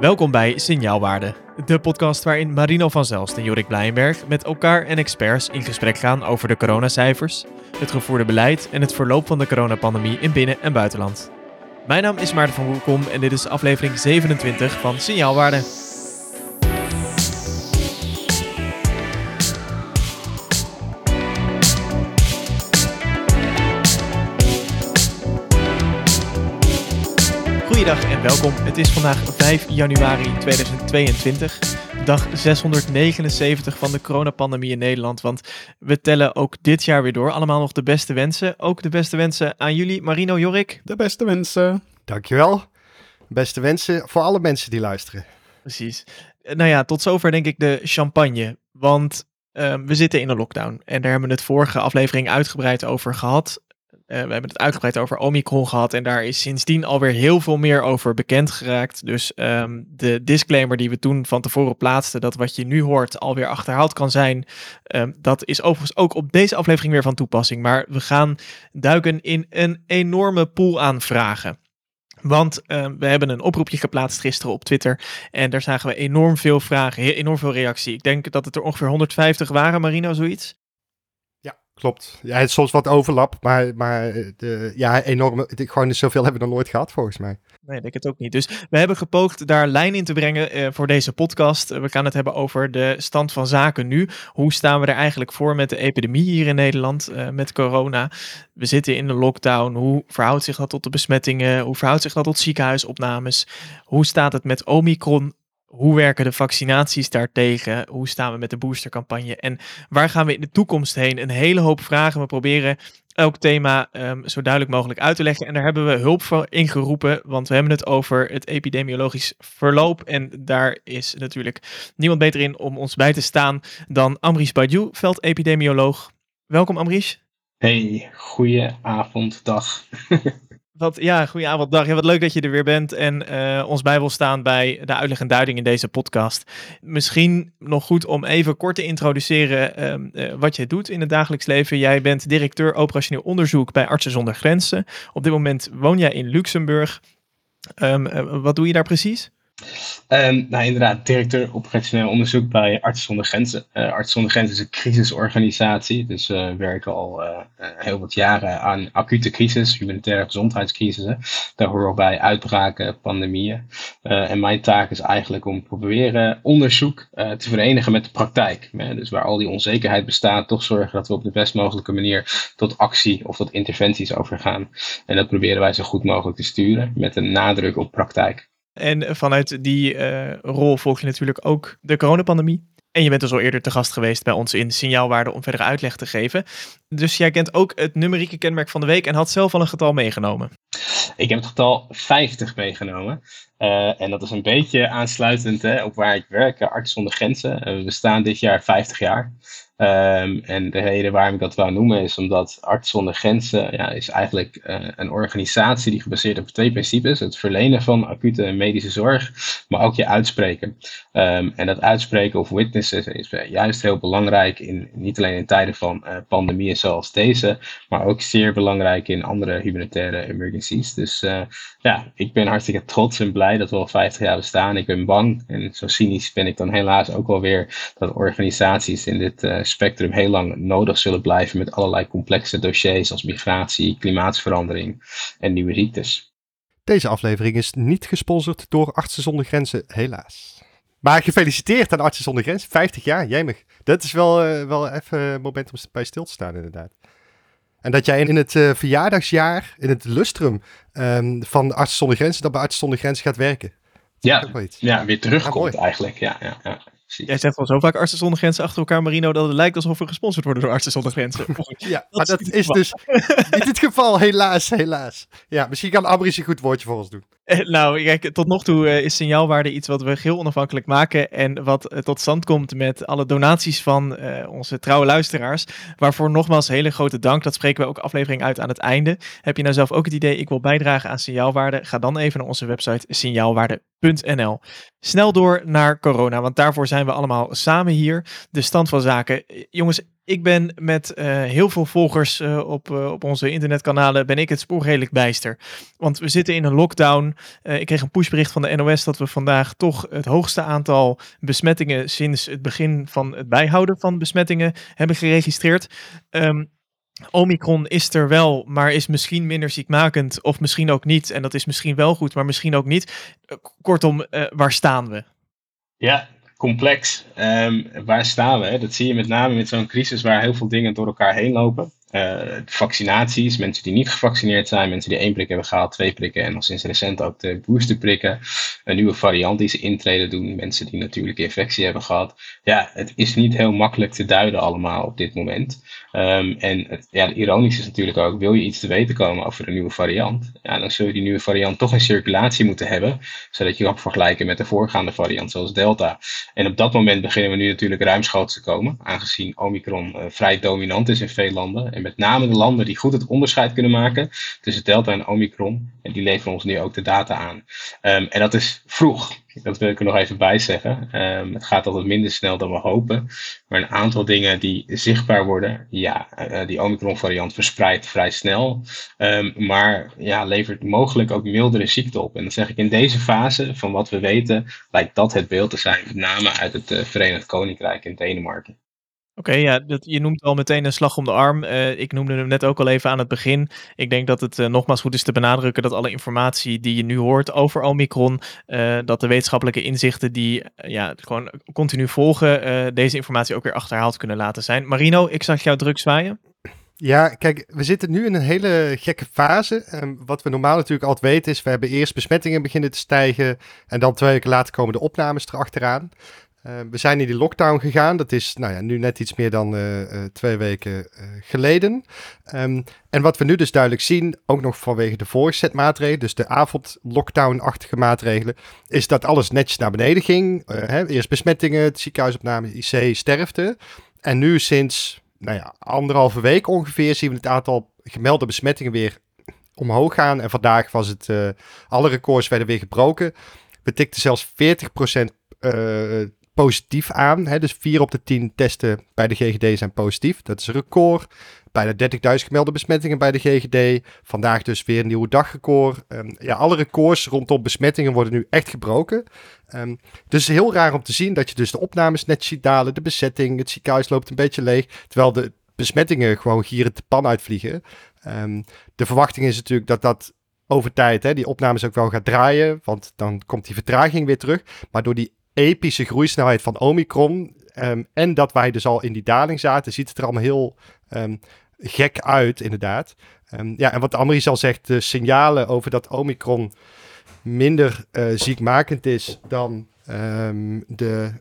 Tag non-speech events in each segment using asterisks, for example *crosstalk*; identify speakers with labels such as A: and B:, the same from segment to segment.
A: Welkom bij Signaalwaarde, de podcast waarin Marino van Zelst en Jorik Blijenberg met elkaar en experts in gesprek gaan over de coronacijfers, het gevoerde beleid en het verloop van de coronapandemie in binnen- en buitenland. Mijn naam is Maarten van Woelkom en dit is aflevering 27 van Signaalwaarde. Goeiedag en welkom. Het is vandaag 5 januari 2022, dag 679 van de coronapandemie in Nederland. Want we tellen ook dit jaar weer door. Allemaal nog de beste wensen. Ook de beste wensen aan jullie, Marino Jorik.
B: De beste wensen.
C: Dankjewel. Beste wensen voor alle mensen die luisteren.
A: Precies. Nou ja, tot zover denk ik de champagne. Want uh, we zitten in een lockdown. En daar hebben we het vorige aflevering uitgebreid over gehad. Uh, we hebben het uitgebreid over Omicron gehad en daar is sindsdien alweer heel veel meer over bekend geraakt. Dus um, de disclaimer die we toen van tevoren plaatsten, dat wat je nu hoort alweer achterhaald kan zijn, um, dat is overigens ook op deze aflevering weer van toepassing. Maar we gaan duiken in een enorme pool aan vragen. Want uh, we hebben een oproepje geplaatst gisteren op Twitter. En daar zagen we enorm veel vragen, enorm veel reactie. Ik denk dat het er ongeveer 150 waren, Marino, zoiets.
C: Klopt. Ja, het soms wat overlap, maar, maar de, ja, enorme, gewoon zoveel hebben we nog nooit gehad volgens mij.
A: Nee, ik het ook niet. Dus we hebben gepoogd daar lijn in te brengen uh, voor deze podcast. We gaan het hebben over de stand van zaken nu. Hoe staan we er eigenlijk voor met de epidemie hier in Nederland uh, met corona? We zitten in de lockdown. Hoe verhoudt zich dat tot de besmettingen? Hoe verhoudt zich dat tot ziekenhuisopnames? Hoe staat het met Omicron? Hoe werken de vaccinaties daartegen? Hoe staan we met de boostercampagne? En waar gaan we in de toekomst heen? Een hele hoop vragen. We proberen elk thema um, zo duidelijk mogelijk uit te leggen. En daar hebben we hulp voor ingeroepen, want we hebben het over het epidemiologisch verloop. En daar is natuurlijk niemand beter in om ons bij te staan dan Amrish Badiou, veldepidemioloog. Welkom Amrish.
D: Hey, goeie avond, dag. *laughs*
A: Wat, ja, goedenavond, dag. Ja, wat leuk dat je er weer bent en uh, ons bij wil staan bij de uitleg en duiding in deze podcast. Misschien nog goed om even kort te introduceren uh, uh, wat je doet in het dagelijks leven. Jij bent directeur operationeel onderzoek bij Artsen zonder Grenzen. Op dit moment woon jij in Luxemburg. Um, wat doe je daar precies?
D: Um, nou, inderdaad, directeur operationeel onderzoek bij Artsen zonder Grenzen. Uh, Artsen zonder Grenzen is een crisisorganisatie, dus we uh, werken al uh, heel wat jaren aan acute crisis, humanitaire gezondheidscrisissen. Daar horen bij uitbraken, pandemieën. en mijn taak is eigenlijk om proberen onderzoek te verenigen met de praktijk. dus waar al die onzekerheid bestaat, toch zorgen dat we op de best mogelijke manier tot actie of tot interventies overgaan. En dat proberen wij zo goed mogelijk te sturen, met een nadruk op praktijk.
A: En vanuit die uh, rol volg je natuurlijk ook de coronapandemie. En je bent dus al eerder te gast geweest bij ons in Signaalwaarde om verdere uitleg te geven. Dus jij kent ook het numerieke kenmerk van de week en had zelf al een getal meegenomen.
D: Ik heb het getal 50 meegenomen. Uh, en dat is een beetje aansluitend hè, op waar ik werk, Arts zonder Grenzen. We bestaan dit jaar 50 jaar. Um, en de reden waarom ik dat wou noemen is omdat Arts zonder Grenzen ja, is eigenlijk uh, een organisatie die gebaseerd op twee principes. Het verlenen van acute medische zorg, maar ook je uitspreken. Um, en dat uitspreken of witnesses is juist heel belangrijk, in, niet alleen in tijden van uh, pandemieën zoals deze, maar ook zeer belangrijk in andere humanitaire emergencies. Dus uh, ja, ik ben hartstikke trots en blij dat we al 50 jaar bestaan. Ik ben bang en zo cynisch ben ik dan helaas ook wel weer dat organisaties in dit spectrum heel lang nodig zullen blijven met allerlei complexe dossiers als migratie, klimaatsverandering en nieuwe ziektes.
C: Deze aflevering is niet gesponsord door Artsen zonder Grenzen, helaas. Maar gefeliciteerd aan Artsen zonder Grenzen, 50 jaar, jemig. Dat is wel, uh, wel even een moment om bij stil te staan inderdaad. En dat jij in het uh, verjaardagsjaar, in het lustrum um, van Artsen zonder Grenzen, dat bij Artsen zonder Grenzen gaat werken.
D: Ja, ja weer terugkomt ah, eigenlijk. Ja, ja, ja.
A: Jij zegt al zo vaak Artsen zonder Grenzen achter elkaar, Marino, dat het lijkt alsof we gesponsord worden door Artsen zonder Grenzen. *laughs*
C: ja, maar dat is dus *laughs* niet het geval, helaas, helaas. Ja, misschien kan Abris een goed woordje voor ons doen. *laughs*
A: Nou, kijk, tot nog toe uh, is signaalwaarde iets wat we heel onafhankelijk maken en wat uh, tot stand komt met alle donaties van uh, onze trouwe luisteraars. Waarvoor nogmaals hele grote dank. Dat spreken we ook aflevering uit aan het einde. Heb je nou zelf ook het idee, ik wil bijdragen aan signaalwaarde? Ga dan even naar onze website signaalwaarde.nl. Snel door naar corona, want daarvoor zijn we allemaal samen hier. De stand van zaken. Jongens, ik ben met uh, heel veel volgers uh, op, uh, op onze internetkanalen, ben ik het spoor redelijk bijster. Want we zitten in een lockdown. ik kreeg een pushbericht van de NOS dat we vandaag toch het hoogste aantal besmettingen sinds het begin van het bijhouden van besmettingen hebben geregistreerd. Um, Omicron is er wel, maar is misschien minder ziekmakend of misschien ook niet. En dat is misschien wel goed, maar misschien ook niet. Kortom, waar staan we?
D: Ja, complex. Um, waar staan we? Dat zie je met name met zo'n crisis waar heel veel dingen door elkaar heen lopen. Uh, vaccinaties, mensen die niet gevaccineerd zijn, mensen die één prik hebben gehaald, twee prikken en nog sinds recent ook de boosterprikken. Een nieuwe variant die ze intreden doen, mensen die natuurlijke infectie hebben gehad. Ja, het is niet heel makkelijk te duiden allemaal op dit moment. Um, en het, ja, ironisch is natuurlijk ook, wil je iets te weten komen over een nieuwe variant, ja, dan zul je die nieuwe variant toch in circulatie moeten hebben, zodat je kan vergelijken met de voorgaande variant, zoals Delta. En op dat moment beginnen we nu natuurlijk ruimschoots te komen, aangezien Omicron uh, vrij dominant is in veel landen. En met name de landen die goed het onderscheid kunnen maken tussen Delta en Omicron, en die leveren ons nu ook de data aan. Um, en dat is vroeg. Dat wil ik er nog even bij zeggen. Um, het gaat altijd minder snel dan we hopen. Maar een aantal dingen die zichtbaar worden, ja, uh, die Omicron variant verspreidt vrij snel. Um, maar ja, levert mogelijk ook mildere ziekte op. En dan zeg ik in deze fase van wat we weten, lijkt dat het beeld te zijn, met name uit het uh, Verenigd Koninkrijk en Denemarken.
A: Oké, ja, dat, je noemt al meteen een slag om de arm. Uh, ik noemde hem net ook al even aan het begin. Ik denk dat het uh, nogmaals goed is te benadrukken dat alle informatie die je nu hoort over Omicron, uh, dat de wetenschappelijke inzichten die ja, gewoon continu volgen, deze informatie ook weer achterhaald kunnen laten zijn. Marino, ik zag jou druk zwaaien.
C: Ja, kijk, we zitten nu in een hele gekke fase. En wat we normaal natuurlijk altijd weten is, we hebben eerst besmettingen beginnen te stijgen en dan twee weken later komen de opnames erachteraan. Uh, we zijn in die lockdown gegaan. Dat is nou ja, nu net iets meer dan uh, uh, twee weken geleden. Um, en wat we nu dus duidelijk zien, ook nog vanwege de vorige set maatregelen, dus de avond-lockdown-achtige maatregelen, is dat alles netjes naar beneden ging. Hè, eerst besmettingen, het ziekenhuisopname, IC, sterfte. En nu sinds nou ja, anderhalve week ongeveer zien we het aantal gemelde besmettingen weer omhoog gaan. En vandaag was het, alle records werden weer gebroken. We tikten zelfs 40% uh, positief aan. Hè? Dus 4 op de 10 testen bij de GGD zijn positief. Dat is een record. Bijna 30.000 gemelde besmettingen bij de GGD. Vandaag dus weer een nieuwe dagrecord. Um, ja, alle records rondom besmettingen worden nu echt gebroken. Um, dus heel raar om te zien dat je dus de opnames net ziet dalen. De bezetting, het ziekenhuis loopt een beetje leeg. Terwijl de besmettingen gewoon gieren de pan uitvliegen. Um, de verwachting is natuurlijk dat dat over tijd, hè, die opnames ook wel gaat draaien. Want dan komt die vertraging weer terug. Maar door die epische groeisnelheid van Omicron. Um, en dat wij dus al in die daling zaten, ziet het er allemaal heel um, gek uit, inderdaad. Um, ja, en wat Amaris al zegt, de signalen over dat Omicron minder uh, ziekmakend is dan de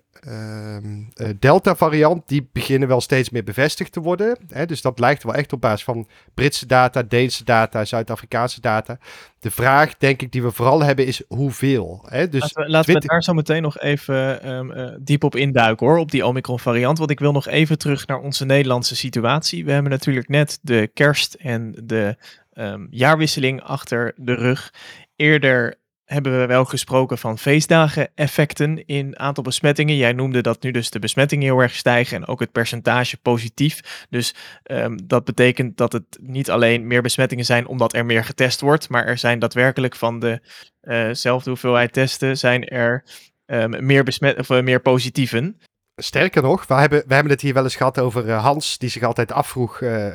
C: Delta-variant, die beginnen wel steeds meer bevestigd te worden. Hè? Dus dat lijkt wel echt op basis van Britse data, Deense data, Zuid-Afrikaanse data. De vraag, denk ik, die we vooral hebben is hoeveel. Hè? Dus
A: laten we, laten 20... we daar zo meteen nog even um, uh, diep op induiken hoor, op die Omicron-variant. Want ik wil nog even terug naar onze Nederlandse situatie. We hebben natuurlijk net de kerst en de um, jaarwisseling achter de rug. Eerder hebben we wel gesproken van feestdagen-effecten in aantal besmettingen. Jij noemde dat nu dus de besmettingen heel erg stijgen en ook het percentage positief. Dus um, dat betekent dat het niet alleen meer besmettingen zijn omdat er meer getest wordt, maar er zijn daadwerkelijk van dezelfde uh hoeveelheid testen zijn er um, meer, besmet of, uh, meer positieven.
C: Sterker nog, we hebben, we hebben het hier wel eens gehad over uh, Hans, die zich altijd afvroeg. Uh,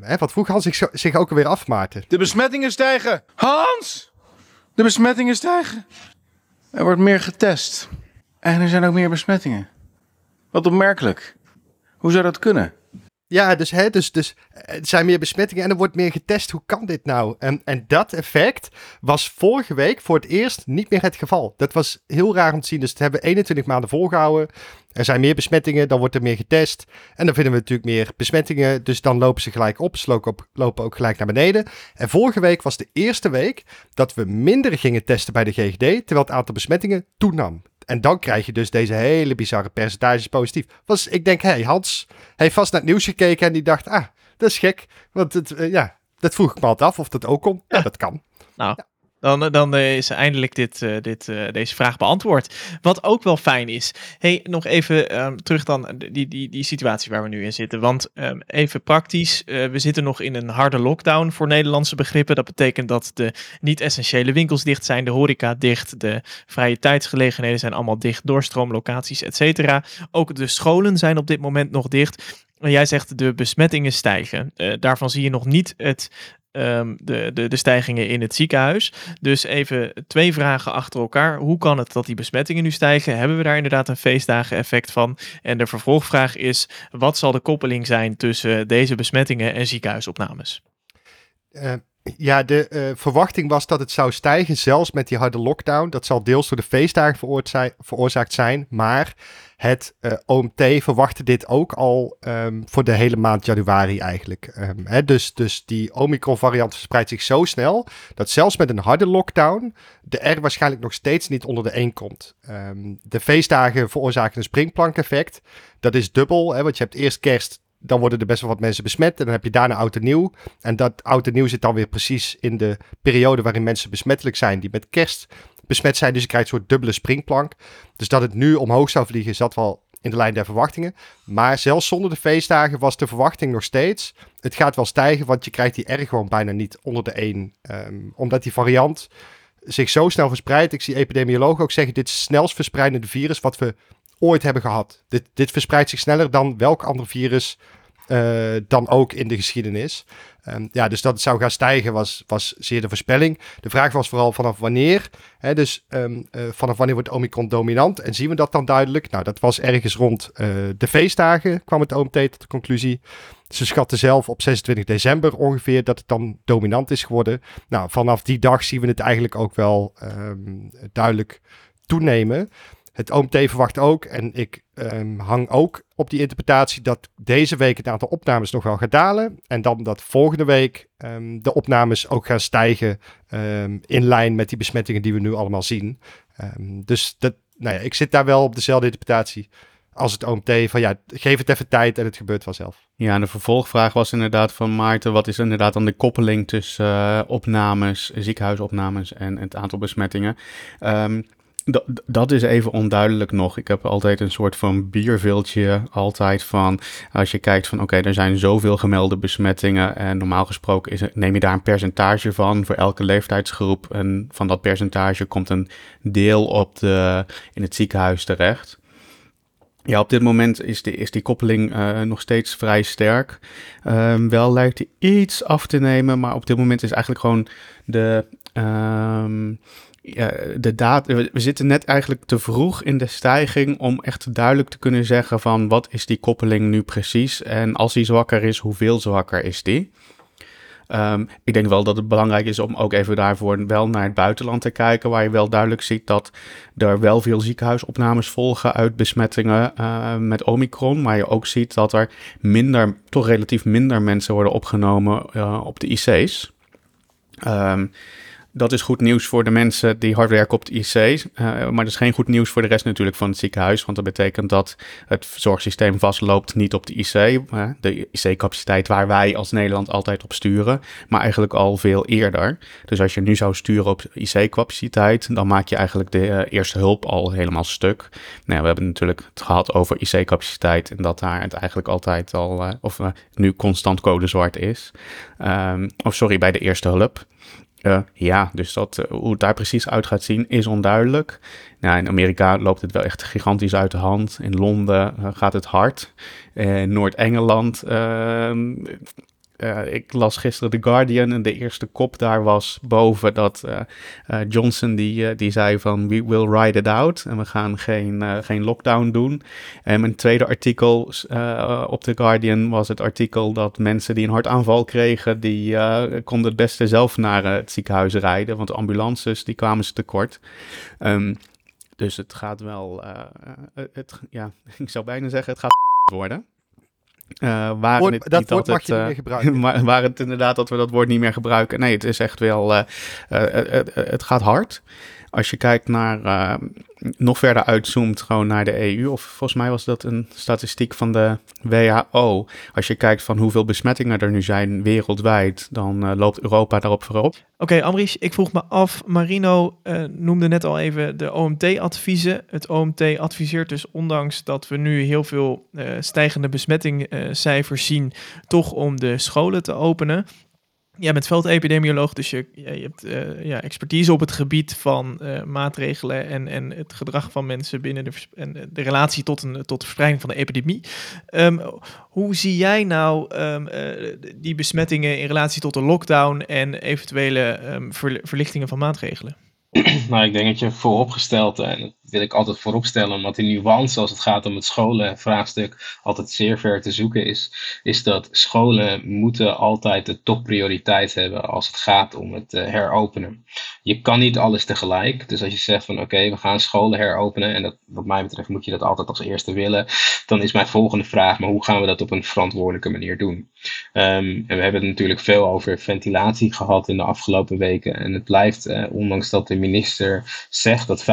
C: hè, wat vroeg Hans zich, zich ook alweer af, Maarten?
B: De besmettingen stijgen. Hans! De besmettingen stijgen. Er wordt meer getest. En er zijn ook meer besmettingen. Wat opmerkelijk. Hoe zou dat kunnen?
C: Ja, dus, hè, dus, dus er zijn meer besmettingen en er wordt meer getest. Hoe kan dit nou? En, en dat effect was vorige week voor het eerst niet meer het geval. Dat was heel raar om te zien. Dus het hebben we 21 maanden volgehouden. Er zijn meer besmettingen, dan wordt er meer getest. En dan vinden we natuurlijk meer besmettingen. Dus dan lopen ze gelijk op. Ze lopen ook gelijk naar beneden. En vorige week was de eerste week dat we minder gingen testen bij de GGD. Terwijl het aantal besmettingen toenam. En dan krijg je dus deze hele bizarre percentages positief. Was, ik denk, hé, hey, Hans heeft vast naar het nieuws gekeken en die dacht, ah, dat is gek. Want het, uh, ja, dat vroeg ik me altijd af of dat ook komt. Ja, dat kan.
A: Nou, ja. Dan, dan is eindelijk dit, dit, deze vraag beantwoord. Wat ook wel fijn is. Hey, nog even ehm, terug dan die, die, die situatie waar we nu in zitten. Want ehm, even praktisch, we zitten nog in een harde lockdown voor Nederlandse begrippen. Dat betekent dat de niet-essentiële winkels dicht zijn, de horeca dicht, de vrije tijdsgelegenheden zijn allemaal dicht, doorstroomlocaties, et cetera. Ook de scholen zijn op dit moment nog dicht. Jij zegt de besmettingen stijgen. Daarvan zie je nog niet het um, de, de, de stijgingen in het ziekenhuis. Dus even twee vragen achter elkaar. Hoe kan het dat die besmettingen nu stijgen? Hebben we daar inderdaad een feestdagen-effect van? En de vervolgvraag is: wat zal de koppeling zijn tussen deze besmettingen en ziekenhuisopnames?
C: Uh, ja, de uh, verwachting was dat het zou stijgen, zelfs met die harde lockdown. Dat zal deels door de feestdagen veroorzaakt zijn. Maar het eh, OMT verwachtte dit ook al um, voor de hele maand januari eigenlijk. Um, hè, dus, dus die Omicron-variant verspreidt zich zo snel dat zelfs met een harde lockdown de R waarschijnlijk nog steeds niet onder de 1 komt. Um, de feestdagen veroorzaken een springplankeffect. Dat is dubbel, hè, want je hebt eerst kerst, dan worden er best wel wat mensen besmet. En dan heb je daarna oud en nieuw. En dat oud en nieuw zit dan weer precies in de periode waarin mensen besmettelijk zijn, die met kerst besmet zijn. Dus je krijgt een soort dubbele springplank. Dus dat het nu omhoog zou vliegen, zat wel in de lijn der verwachtingen. Maar zelfs zonder de feestdagen was de verwachting nog steeds. Het gaat wel stijgen, want je krijgt die R gewoon bijna niet onder de 1. Um, omdat die variant zich zo snel verspreidt. Ik zie epidemiologen ook zeggen, dit is het snelst verspreidende virus wat we ooit hebben gehad. Dit, dit verspreidt zich sneller dan welk ander virus uh, dan ook in de geschiedenis. Um, ja, dus dat het zou gaan stijgen was, was zeer de voorspelling. De vraag was vooral vanaf wanneer. Hè, dus um, uh, vanaf wanneer wordt Omicron dominant? En zien we dat dan duidelijk? Nou, dat was ergens rond uh, de feestdagen, kwam het OMT tot de conclusie. Ze schatten zelf op 26 december ongeveer dat het dan dominant is geworden. Nou, vanaf die dag zien we het eigenlijk ook wel um, duidelijk toenemen. Het OMT verwacht ook, en ik um, hang ook op die interpretatie, dat deze week het aantal opnames nog wel gaat dalen. En dan dat volgende week um, de opnames ook gaan stijgen um, in lijn met die besmettingen die we nu allemaal zien. dus dat, nou ja, ik zit daar wel op dezelfde interpretatie als het OMT van ja, geef het even tijd en het gebeurt vanzelf.
E: Ja, en de vervolgvraag was inderdaad van Maarten, wat is inderdaad dan de koppeling tussen uh, opnames, ziekenhuisopnames en het aantal besmettingen? Um, dat, is even onduidelijk nog. Ik heb altijd een soort van bierviltje altijd van... als je kijkt van oké, er zijn zoveel gemelde besmettingen... en normaal gesproken is neem je daar een percentage van voor elke leeftijdsgroep... en van dat percentage komt een deel op de, in het ziekenhuis terecht... Ja, op dit moment is, de, is die koppeling uh, nog steeds vrij sterk. Um, wel lijkt hij iets af te nemen, maar op dit moment is eigenlijk gewoon de, um, de we zitten net eigenlijk te vroeg in de stijging om echt duidelijk te kunnen zeggen van wat is die koppeling nu precies en als die zwakker is, hoeveel zwakker is die? Um, ik denk wel dat het belangrijk is om ook even daarvoor wel naar het buitenland te kijken, waar je wel duidelijk ziet dat er wel veel ziekenhuisopnames volgen uit besmettingen uh, met Omicron, maar je ook ziet dat er minder, toch relatief minder mensen worden opgenomen uh, op de IC's. Um, dat is goed nieuws voor de mensen die hard werken op de IC. Uh, maar dat is geen goed nieuws voor de rest natuurlijk van het ziekenhuis. Want dat betekent dat het zorgsysteem vastloopt niet op de IC. De IC-capaciteit waar wij als Nederland altijd op sturen. Maar eigenlijk al veel eerder. Dus als je nu zou sturen op IC-capaciteit. dan maak je eigenlijk de uh, eerste hulp al helemaal stuk. Nou, we hebben natuurlijk het gehad over IC-capaciteit. En dat daar het eigenlijk altijd al. of nu constant code zwart is. Um, of sorry, bij de eerste hulp. Ja, dus dat, uh, hoe het daar precies uit gaat zien is onduidelijk. Nou, in Amerika loopt het wel echt gigantisch uit de hand. In Londen uh, gaat het hard. In Noord-Engeland ehm, uh, ik las gisteren The Guardian en de eerste kop daar was boven dat uh, uh, Johnson die, die zei van we will ride it out en we gaan geen, geen lockdown doen. En mijn tweede artikel op The Guardian was het artikel dat mensen die een hartaanval kregen, die konden het beste zelf naar het ziekenhuis rijden, want ambulances die kwamen ze tekort. Um, dus het gaat wel, het, ja, *laughs* ik zou bijna zeggen het gaat *laughs* worden.
C: Uh, waar woord, het dat woord mag het, je niet meer gebruiken. *laughs*
E: Maar waar het inderdaad dat we dat woord niet meer gebruiken. Nee, het is echt wel, uh, het gaat hard. Als je kijkt naar nog verder uitzoomt gewoon naar de EU, of volgens mij was dat een statistiek van de WHO. Als je kijkt van hoeveel besmettingen er nu zijn wereldwijd, dan uh, loopt Europa daarop voorop.
A: Oké, okay, ik vroeg me af, Marino uh, noemde net al even de OMT-adviezen. Het OMT adviseert dus, ondanks dat we nu heel veel uh, stijgende besmettingcijfers zien, toch om de scholen te openen. Jij bent veldepidemioloog, dus je, je hebt uh, ja, expertise op het gebied van uh, maatregelen en, en het gedrag van mensen binnen de, en de relatie tot, een, tot de verspreiding van de epidemie. Um, hoe zie jij nou uh, die besmettingen in relatie tot de lockdown en eventuele um, verlichtingen van maatregelen? *clears throat*
D: nou, ik denk dat je vooropgesteld, en wil ik altijd vooropstellen, omdat die nuance als het gaat om het scholenvraagstuk altijd zeer ver te zoeken is, is dat scholen moeten altijd de topprioriteit hebben als het gaat om het uh, heropenen. Je kan niet alles tegelijk, dus als je zegt van oké, we gaan scholen heropenen, en dat, wat mij betreft moet je dat altijd als eerste willen, dan is mijn volgende vraag, maar hoe gaan we dat op een verantwoordelijke manier doen? Um, en we hebben het natuurlijk veel over ventilatie gehad in de afgelopen weken, en het blijft, uh, ondanks dat de minister zegt dat 75%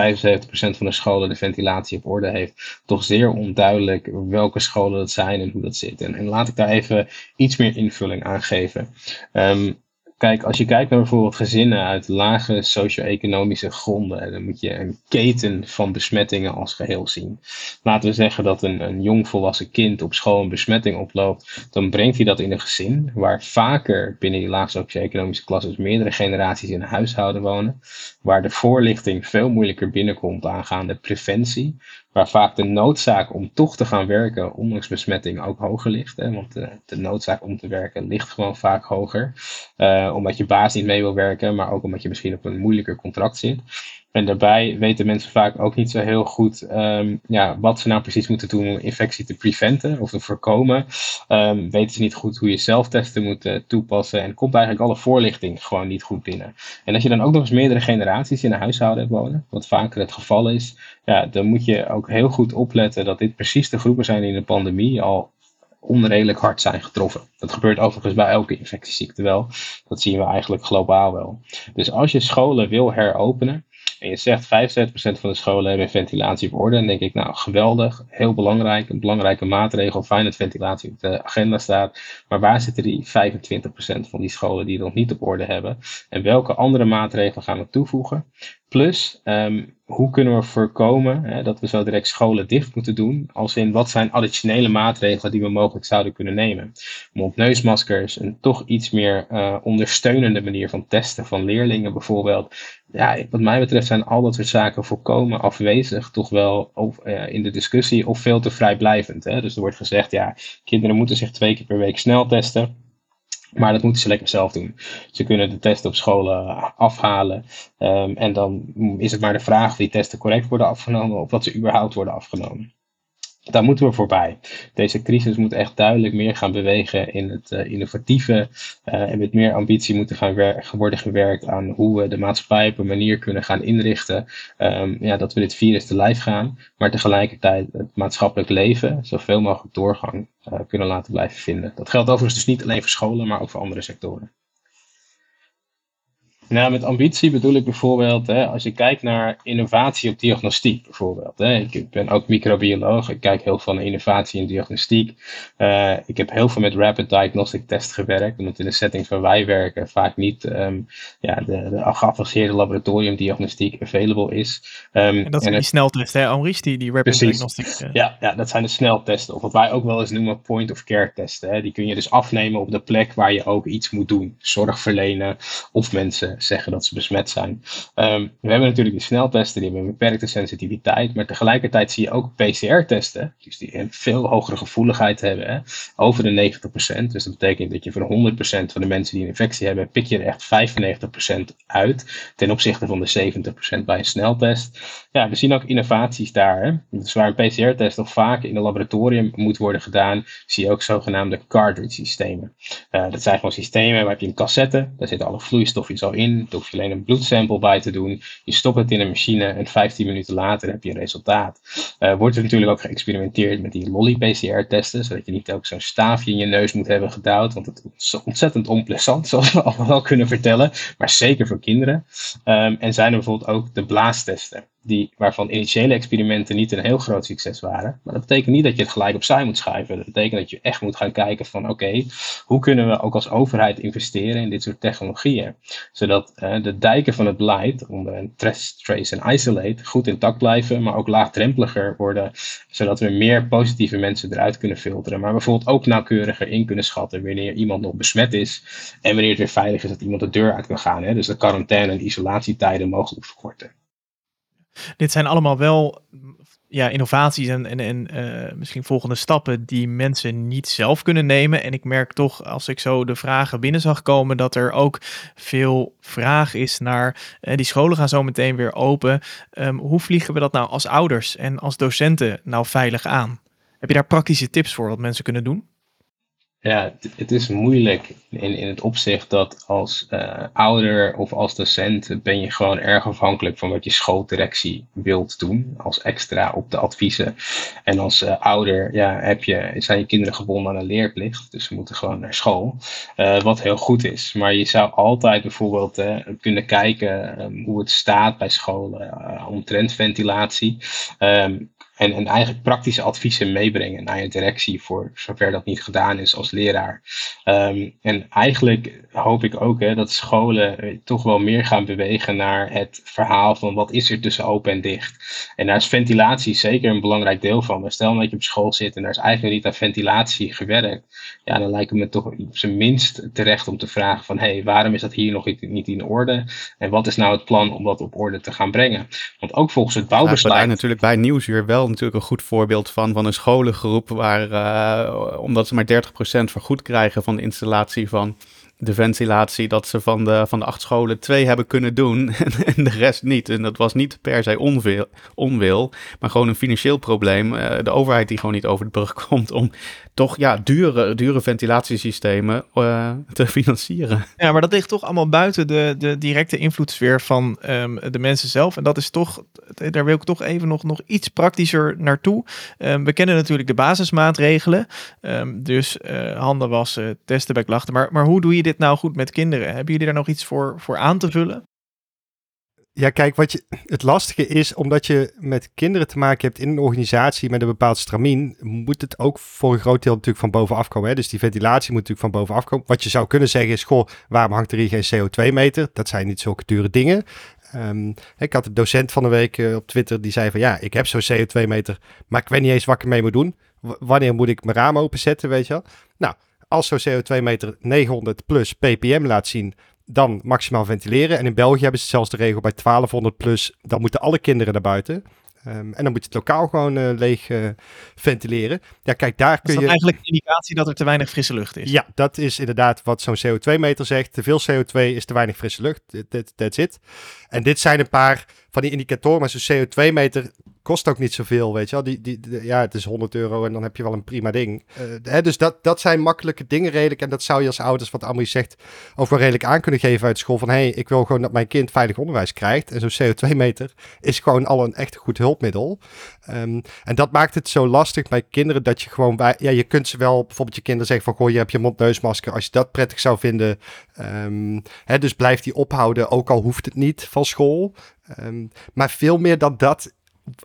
D: van de scholen de ventilatie op orde heeft, toch zeer onduidelijk welke scholen dat zijn en hoe dat zit. En, laat ik daar even iets meer invulling aan geven. Um, Kijk, als je kijkt naar bijvoorbeeld gezinnen uit lage socio-economische gronden, dan moet je een keten van besmettingen als geheel zien. Laten we zeggen dat een, een jong volwassen kind op school een besmetting oploopt, dan brengt hij dat in een gezin waar vaker binnen die lage socio-economische klasses meerdere generaties in een huishouden wonen, waar de voorlichting veel moeilijker binnenkomt aangaande preventie, waar vaak de noodzaak om toch te gaan werken, ondanks besmetting, ook hoger ligt. Hè? Want de, de noodzaak om te werken ligt gewoon vaak hoger. Uh, omdat je baas niet mee wil werken, maar ook omdat je misschien op een moeilijker contract zit. En daarbij weten mensen vaak ook niet zo heel goed um, ja, wat ze nou precies moeten doen om infectie te preventen of te voorkomen. Um, weten ze niet goed hoe je zelftesten moet uh, toepassen en komt eigenlijk alle voorlichting gewoon niet goed binnen. En als je dan ook nog eens meerdere generaties in een huishouden hebt wonen, wat vaker het geval is, ja, dan moet je ook heel goed opletten dat dit precies de groepen zijn die in de pandemie al onredelijk hard zijn getroffen. Dat gebeurt overigens bij elke infectieziekte wel. Dat zien we eigenlijk globaal wel. Dus als je scholen wil heropenen, en je zegt 75% van de scholen hebben ventilatie op orde. Dan denk ik, nou geweldig, heel belangrijk, een belangrijke maatregel. Fijn dat ventilatie op de agenda staat. Maar waar zitten die 25% van die scholen die het nog niet op orde hebben? En welke andere maatregelen gaan we toevoegen? Plus, um, hoe kunnen we voorkomen hè, dat we zo direct scholen dicht moeten doen? Als in, wat zijn additionele maatregelen die we mogelijk zouden kunnen nemen? Mondneusmaskers, een toch iets meer uh, ondersteunende manier van testen van leerlingen bijvoorbeeld. Ja, wat mij betreft zijn al dat soort zaken volkomen afwezig, toch wel uh, in de discussie, of veel te vrijblijvend. Hè? Dus er wordt gezegd, ja, kinderen moeten zich twee keer per week snel testen. Maar dat moeten ze lekker zelf doen. Ze kunnen de testen op scholen afhalen. Um, en dan is het maar de vraag of die testen correct worden afgenomen of dat ze überhaupt worden afgenomen. Daar moeten we voorbij. Deze crisis moet echt duidelijk meer gaan bewegen in het uh, innovatieve uh, en met meer ambitie moeten gaan worden gewerkt aan hoe we de maatschappij op een manier kunnen gaan inrichten. Um, ja, dat we dit virus te lijf gaan, maar tegelijkertijd het maatschappelijk leven zoveel mogelijk doorgang uh, kunnen laten blijven vinden. Dat geldt overigens dus niet alleen voor scholen, maar ook voor andere sectoren. Nou, met ambitie bedoel ik bijvoorbeeld, hè, als je kijkt naar innovatie op diagnostiek bijvoorbeeld. Hè. Ik ben ook microbioloog, ik kijk heel veel naar innovatie in diagnostiek. Uh, ik heb heel veel met rapid diagnostic test gewerkt, omdat in de settings waar wij werken vaak niet um, ja, de, de geavanceerde laboratoriumdiagnostiek available is.
A: Um, en dat zijn die sneltesten, hè, Amries, die, die rapid diagnostic.
D: Uh. Ja, ja, dat zijn de sneltesten, of wat wij ook wel eens noemen point-of-care testen. Hè. Die kun je dus afnemen op de plek waar je ook iets moet doen. Zorg verlenen of mensen zeggen dat ze besmet zijn. Um, we hebben natuurlijk die sneltesten, die hebben een beperkte sensitiviteit, maar tegelijkertijd zie je ook PCR-testen, dus die een veel hogere gevoeligheid hebben, hè, over de 90%. Dus dat betekent dat je voor 100% van de mensen die een infectie hebben, pik je er echt 95% uit, ten opzichte van de 70% bij een sneltest. Ja, we zien ook innovaties daar. Hè. Dus waar een PCR-test nog vaak in een laboratorium moet worden gedaan, zie je ook zogenaamde cartridge systemen. Uh, dat zijn gewoon systemen waar je een cassette, daar zitten alle vloeistofjes al in, hoef je alleen een bloedsample bij te doen. Je stopt het in een machine en 15 minuten later heb je een resultaat. Uh, wordt er natuurlijk ook geëxperimenteerd met die lolly-PCR-testen, zodat je niet ook zo'n staafje in je neus moet hebben gedouwd, want het is ontzettend onplezant, *laughs* zoals we allemaal wel kunnen vertellen, maar zeker voor kinderen. Um, en zijn er bijvoorbeeld ook de blaasttesten. Die, waarvan initiële experimenten niet een heel groot succes waren. Maar dat betekent niet dat je het gelijk opzij moet schuiven. Dat betekent dat je echt moet gaan kijken van oké, hoe kunnen we ook als overheid investeren in dit soort technologieën? Zodat uh, de dijken van het beleid onder een test, trace en isolate goed intact blijven, maar ook laagdrempeliger worden, zodat we meer positieve mensen eruit kunnen filteren. Maar bijvoorbeeld ook nauwkeuriger in kunnen schatten wanneer iemand nog besmet is en wanneer het weer veilig is dat iemand de deur uit kan gaan. Hè? Dus de quarantaine en isolatietijden mogelijk verkorten.
A: Dit zijn allemaal wel ja, innovaties en, en, en uh, misschien volgende stappen die mensen niet zelf kunnen nemen. En ik merk toch, als ik zo de vragen binnen zag komen, dat er ook veel vraag is naar. Uh, die scholen gaan zo meteen weer open. Um, hoe vliegen we dat nou als ouders en als docenten nou veilig aan? Heb je daar praktische tips voor wat mensen kunnen doen?
D: Ja, het, is moeilijk in, in het opzicht dat als uh, ouder of als docent ben je gewoon erg afhankelijk van wat je schooldirectie wilt doen als extra op de adviezen. En als uh, ouder ja, heb je, zijn je kinderen gebonden aan een leerplicht, dus ze moeten gewoon naar school, uh, wat heel goed is. Maar je zou altijd bijvoorbeeld kunnen kijken um, hoe het staat bij scholen omtrent ventilatie. Um, en, en eigenlijk praktische adviezen meebrengen naar je directie, voor zover dat niet gedaan is als leraar. Um, en eigenlijk hoop ik ook hè, dat scholen eh, toch wel meer gaan bewegen naar het verhaal van wat is er tussen open en dicht. En daar is ventilatie zeker een belangrijk deel van. Maar stel dat je op school zit en daar is eigenlijk niet aan ventilatie gewerkt. Ja, dan lijkt het me toch op zijn minst terecht om te vragen van hé, hey, waarom is dat hier nog niet in orde? En wat is nou het plan om dat op orde te gaan brengen? Want ook volgens het bouwbesluit...
E: Ja, natuurlijk bij Nieuwsuur wel natuurlijk een goed voorbeeld van, van een scholengroep waar, uh, omdat ze maar 30% vergoed krijgen van de installatie van de ventilatie, dat ze van de, van de acht scholen twee hebben kunnen doen *laughs* en de rest niet. En dat was niet per se onwil, onwil maar gewoon een financieel probleem. Uh, de overheid die gewoon niet over de brug *laughs* komt om toch ja, dure, dure ventilatiesystemen uh, te financieren.
A: Ja, maar dat ligt toch allemaal buiten de, de directe invloedssfeer van um, de mensen zelf. En dat is toch, daar wil ik toch even nog, nog iets praktischer naartoe. Um, we kennen natuurlijk de basismaatregelen. Um, dus uh, handen wassen, testen bij klachten. Maar, maar hoe doe je dit nou goed met kinderen? Hebben jullie daar nog iets voor, voor aan te vullen?
C: Ja, kijk, wat je, het lastige is, omdat je met kinderen te maken hebt in een organisatie met een bepaald stramien, moet het ook voor een groot deel natuurlijk van bovenaf komen. Hè? Dus die ventilatie moet natuurlijk van bovenaf komen. Wat je zou kunnen zeggen is, goh, waarom hangt er hier geen CO2-meter? Dat zijn niet zulke dure dingen. Um, ik had een docent van de week uh, op Twitter die zei van, ja, ik heb zo'n CO2-meter, maar ik weet niet eens wat ik ermee moet doen. Wanneer moet ik mijn raam openzetten, weet je wel? Nou, als zo'n CO2-meter 900 plus ppm laat zien, dan maximaal ventileren. En in België hebben ze zelfs de regel bij 1200 plus, dan moeten alle kinderen naar buiten. Um, en dan moet je het lokaal gewoon uh, leeg uh, ventileren. Ja, kijk, daar kun
A: je...
C: Is
A: eigenlijk een indicatie dat er te weinig frisse lucht is?
C: Ja, dat is inderdaad wat zo'n CO2-meter zegt. Te veel CO2 is te weinig frisse lucht. That, that's it. En dit zijn een paar van die indicatoren. Maar zo'n CO2-meter kost ook niet zoveel, weet je wel. Die, die, ja, het is 100 euro en dan heb je wel een prima ding. Uh, hè, dus dat, dat zijn makkelijke dingen redelijk. En dat zou je als ouders, wat Amory zegt, ook wel redelijk aan kunnen geven uit school. Van, hé, hey, ik wil gewoon dat mijn kind veilig onderwijs krijgt. En zo'n CO2-meter is gewoon al een echt goed hulpmiddel. Um, en dat maakt het zo lastig bij kinderen dat je gewoon bij... Ja, je kunt ze wel, bijvoorbeeld je kinderen zeggen van, goh, je hebt je mond-neusmasker. Als je dat prettig zou vinden, um, hè, dus blijf die ophouden, ook al hoeft het niet van school. Um, maar veel meer dan dat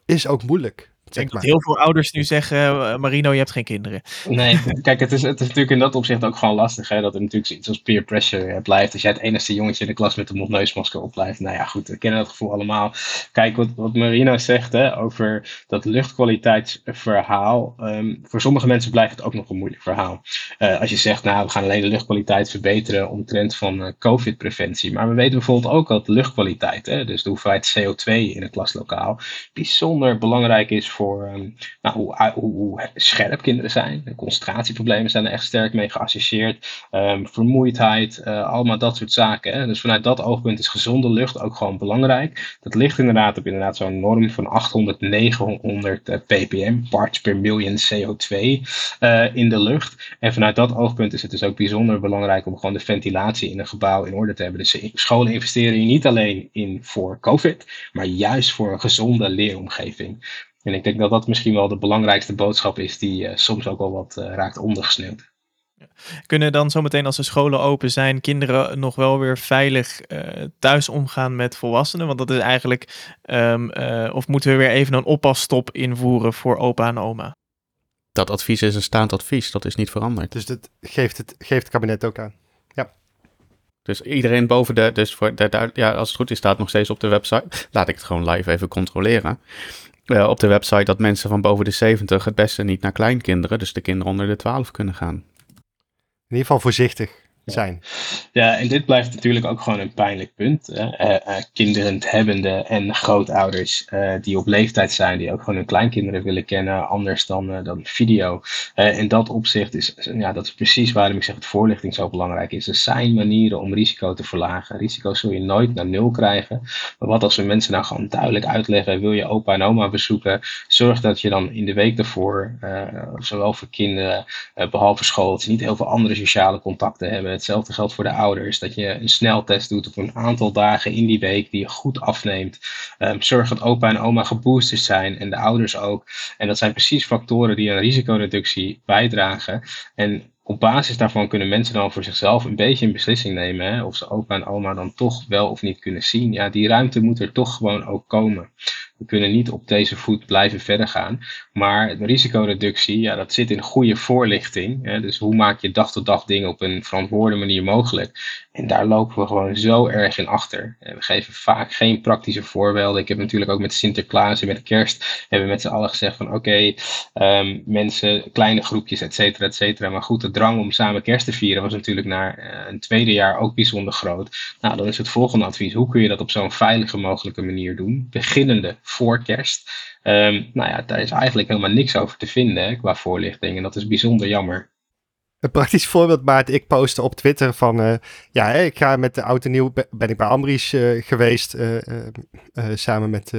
C: is ook moeilijk.
A: Ik denk dat heel veel ouders nu zeggen, uh, Marino, je hebt geen kinderen.
D: Nee, *laughs* kijk, het is, het is natuurlijk in dat opzicht ook gewoon lastig. Hè, dat er natuurlijk iets als peer pressure blijft. Als jij het enige jongetje in de klas met een mondneusmasker op blijft. Nou ja, goed, we kennen dat gevoel allemaal. Kijk, wat, wat Marino zegt hè, over dat luchtkwaliteitsverhaal. Um, voor sommige mensen blijft het ook nog een moeilijk verhaal. Uh, als je zegt, nou, we gaan alleen de luchtkwaliteit verbeteren omtrent van uh, COVID-preventie. Maar we weten bijvoorbeeld ook dat de luchtkwaliteit, hè, dus de hoeveelheid CO2 in het klaslokaal, bijzonder belangrijk is voor um, nou, hoe, scherp kinderen zijn. Concentratieproblemen zijn er echt sterk mee geassocieerd. Um, vermoeidheid, uh, allemaal dat soort zaken. Hè. Dus vanuit dat oogpunt is gezonde lucht ook gewoon belangrijk. Dat ligt inderdaad op inderdaad zo'n norm van 800, 900 uh, ppm, parts per million CO2 uh, in de lucht. En vanuit dat oogpunt is het dus ook bijzonder belangrijk om gewoon de ventilatie in een gebouw in orde te hebben. Dus scholen investeren hier niet alleen in voor COVID, maar juist voor een gezonde leeromgeving. En ik denk dat dat misschien wel de belangrijkste boodschap is die uh, soms ook wel wat uh, raakt ondergesneeuwd.
A: Kunnen dan zometeen als de scholen open zijn, kinderen nog wel weer veilig uh, thuis omgaan met volwassenen? Want dat is eigenlijk, um, uh, of moeten we weer even een oppasstop invoeren voor opa en oma?
E: Dat advies is een staand advies, dat is niet veranderd.
C: Dus dat geeft het, geeft het kabinet ook aan. Ja.
E: Dus iedereen boven de, dus voor de, ja, als het goed is, staat nog steeds op de website. Laat ik het gewoon live even controleren. Uh, op de website dat mensen van boven de 70 het beste niet naar kleinkinderen, dus de kinderen onder de 12 kunnen gaan.
C: In ieder geval voorzichtig zijn.
D: Ja, en dit blijft natuurlijk ook gewoon een pijnlijk punt. Hè? Uh, uh, kinderen hebbende en grootouders uh, die op leeftijd zijn, die ook gewoon hun kleinkinderen willen kennen, anders dan, dan video. in dat opzicht is, ja, dat is precies waarom ik zeg dat voorlichting zo belangrijk is. Er zijn manieren om risico te verlagen. Risico zul je nooit naar nul krijgen. Maar wat als we mensen nou gewoon duidelijk uitleggen, wil je opa en oma bezoeken, zorg dat je dan in de week daarvoor, zowel voor kinderen, behalve school, dat ze niet heel veel andere sociale contacten hebben Hetzelfde geldt voor de ouders. Dat je een sneltest doet op een aantal dagen in die week die je goed afneemt. Um, zorg dat opa en oma geboosterd zijn en de ouders ook. En dat zijn precies factoren die aan risicoreductie bijdragen. En op basis daarvan kunnen mensen dan voor zichzelf een beetje een beslissing nemen. Hè, of ze opa en oma dan toch wel of niet kunnen zien. Ja, die ruimte moet er toch gewoon ook komen. We kunnen niet op deze voet blijven verder gaan. Maar risicoreductie, ja, dat zit in goede voorlichting. Hè? Dus hoe maak je dag tot dag dingen op een verantwoorde manier mogelijk? En daar lopen we gewoon zo erg in achter. En we geven vaak geen praktische voorbeelden. Ik heb natuurlijk ook met Sinterklaas en met kerst hebben we met z'n allen gezegd van oké, um, mensen, kleine groepjes, et cetera, et cetera. Maar goed, de drang om samen kerst te vieren was natuurlijk na uh, een tweede jaar ook bijzonder groot. Nou, dan is het volgende advies, hoe kun je dat op zo'n veilige mogelijke manier doen? Beginnende voor kerst. Um, nou ja, daar is eigenlijk helemaal niks over te vinden qua voorlichting. En dat is bijzonder jammer.
C: Een praktisch voorbeeld, Maarten. Ik postte op Twitter van... Uh, ja, ik ga met de auto nieuw... Ben ik bij Ambries uh, geweest. Uh, samen met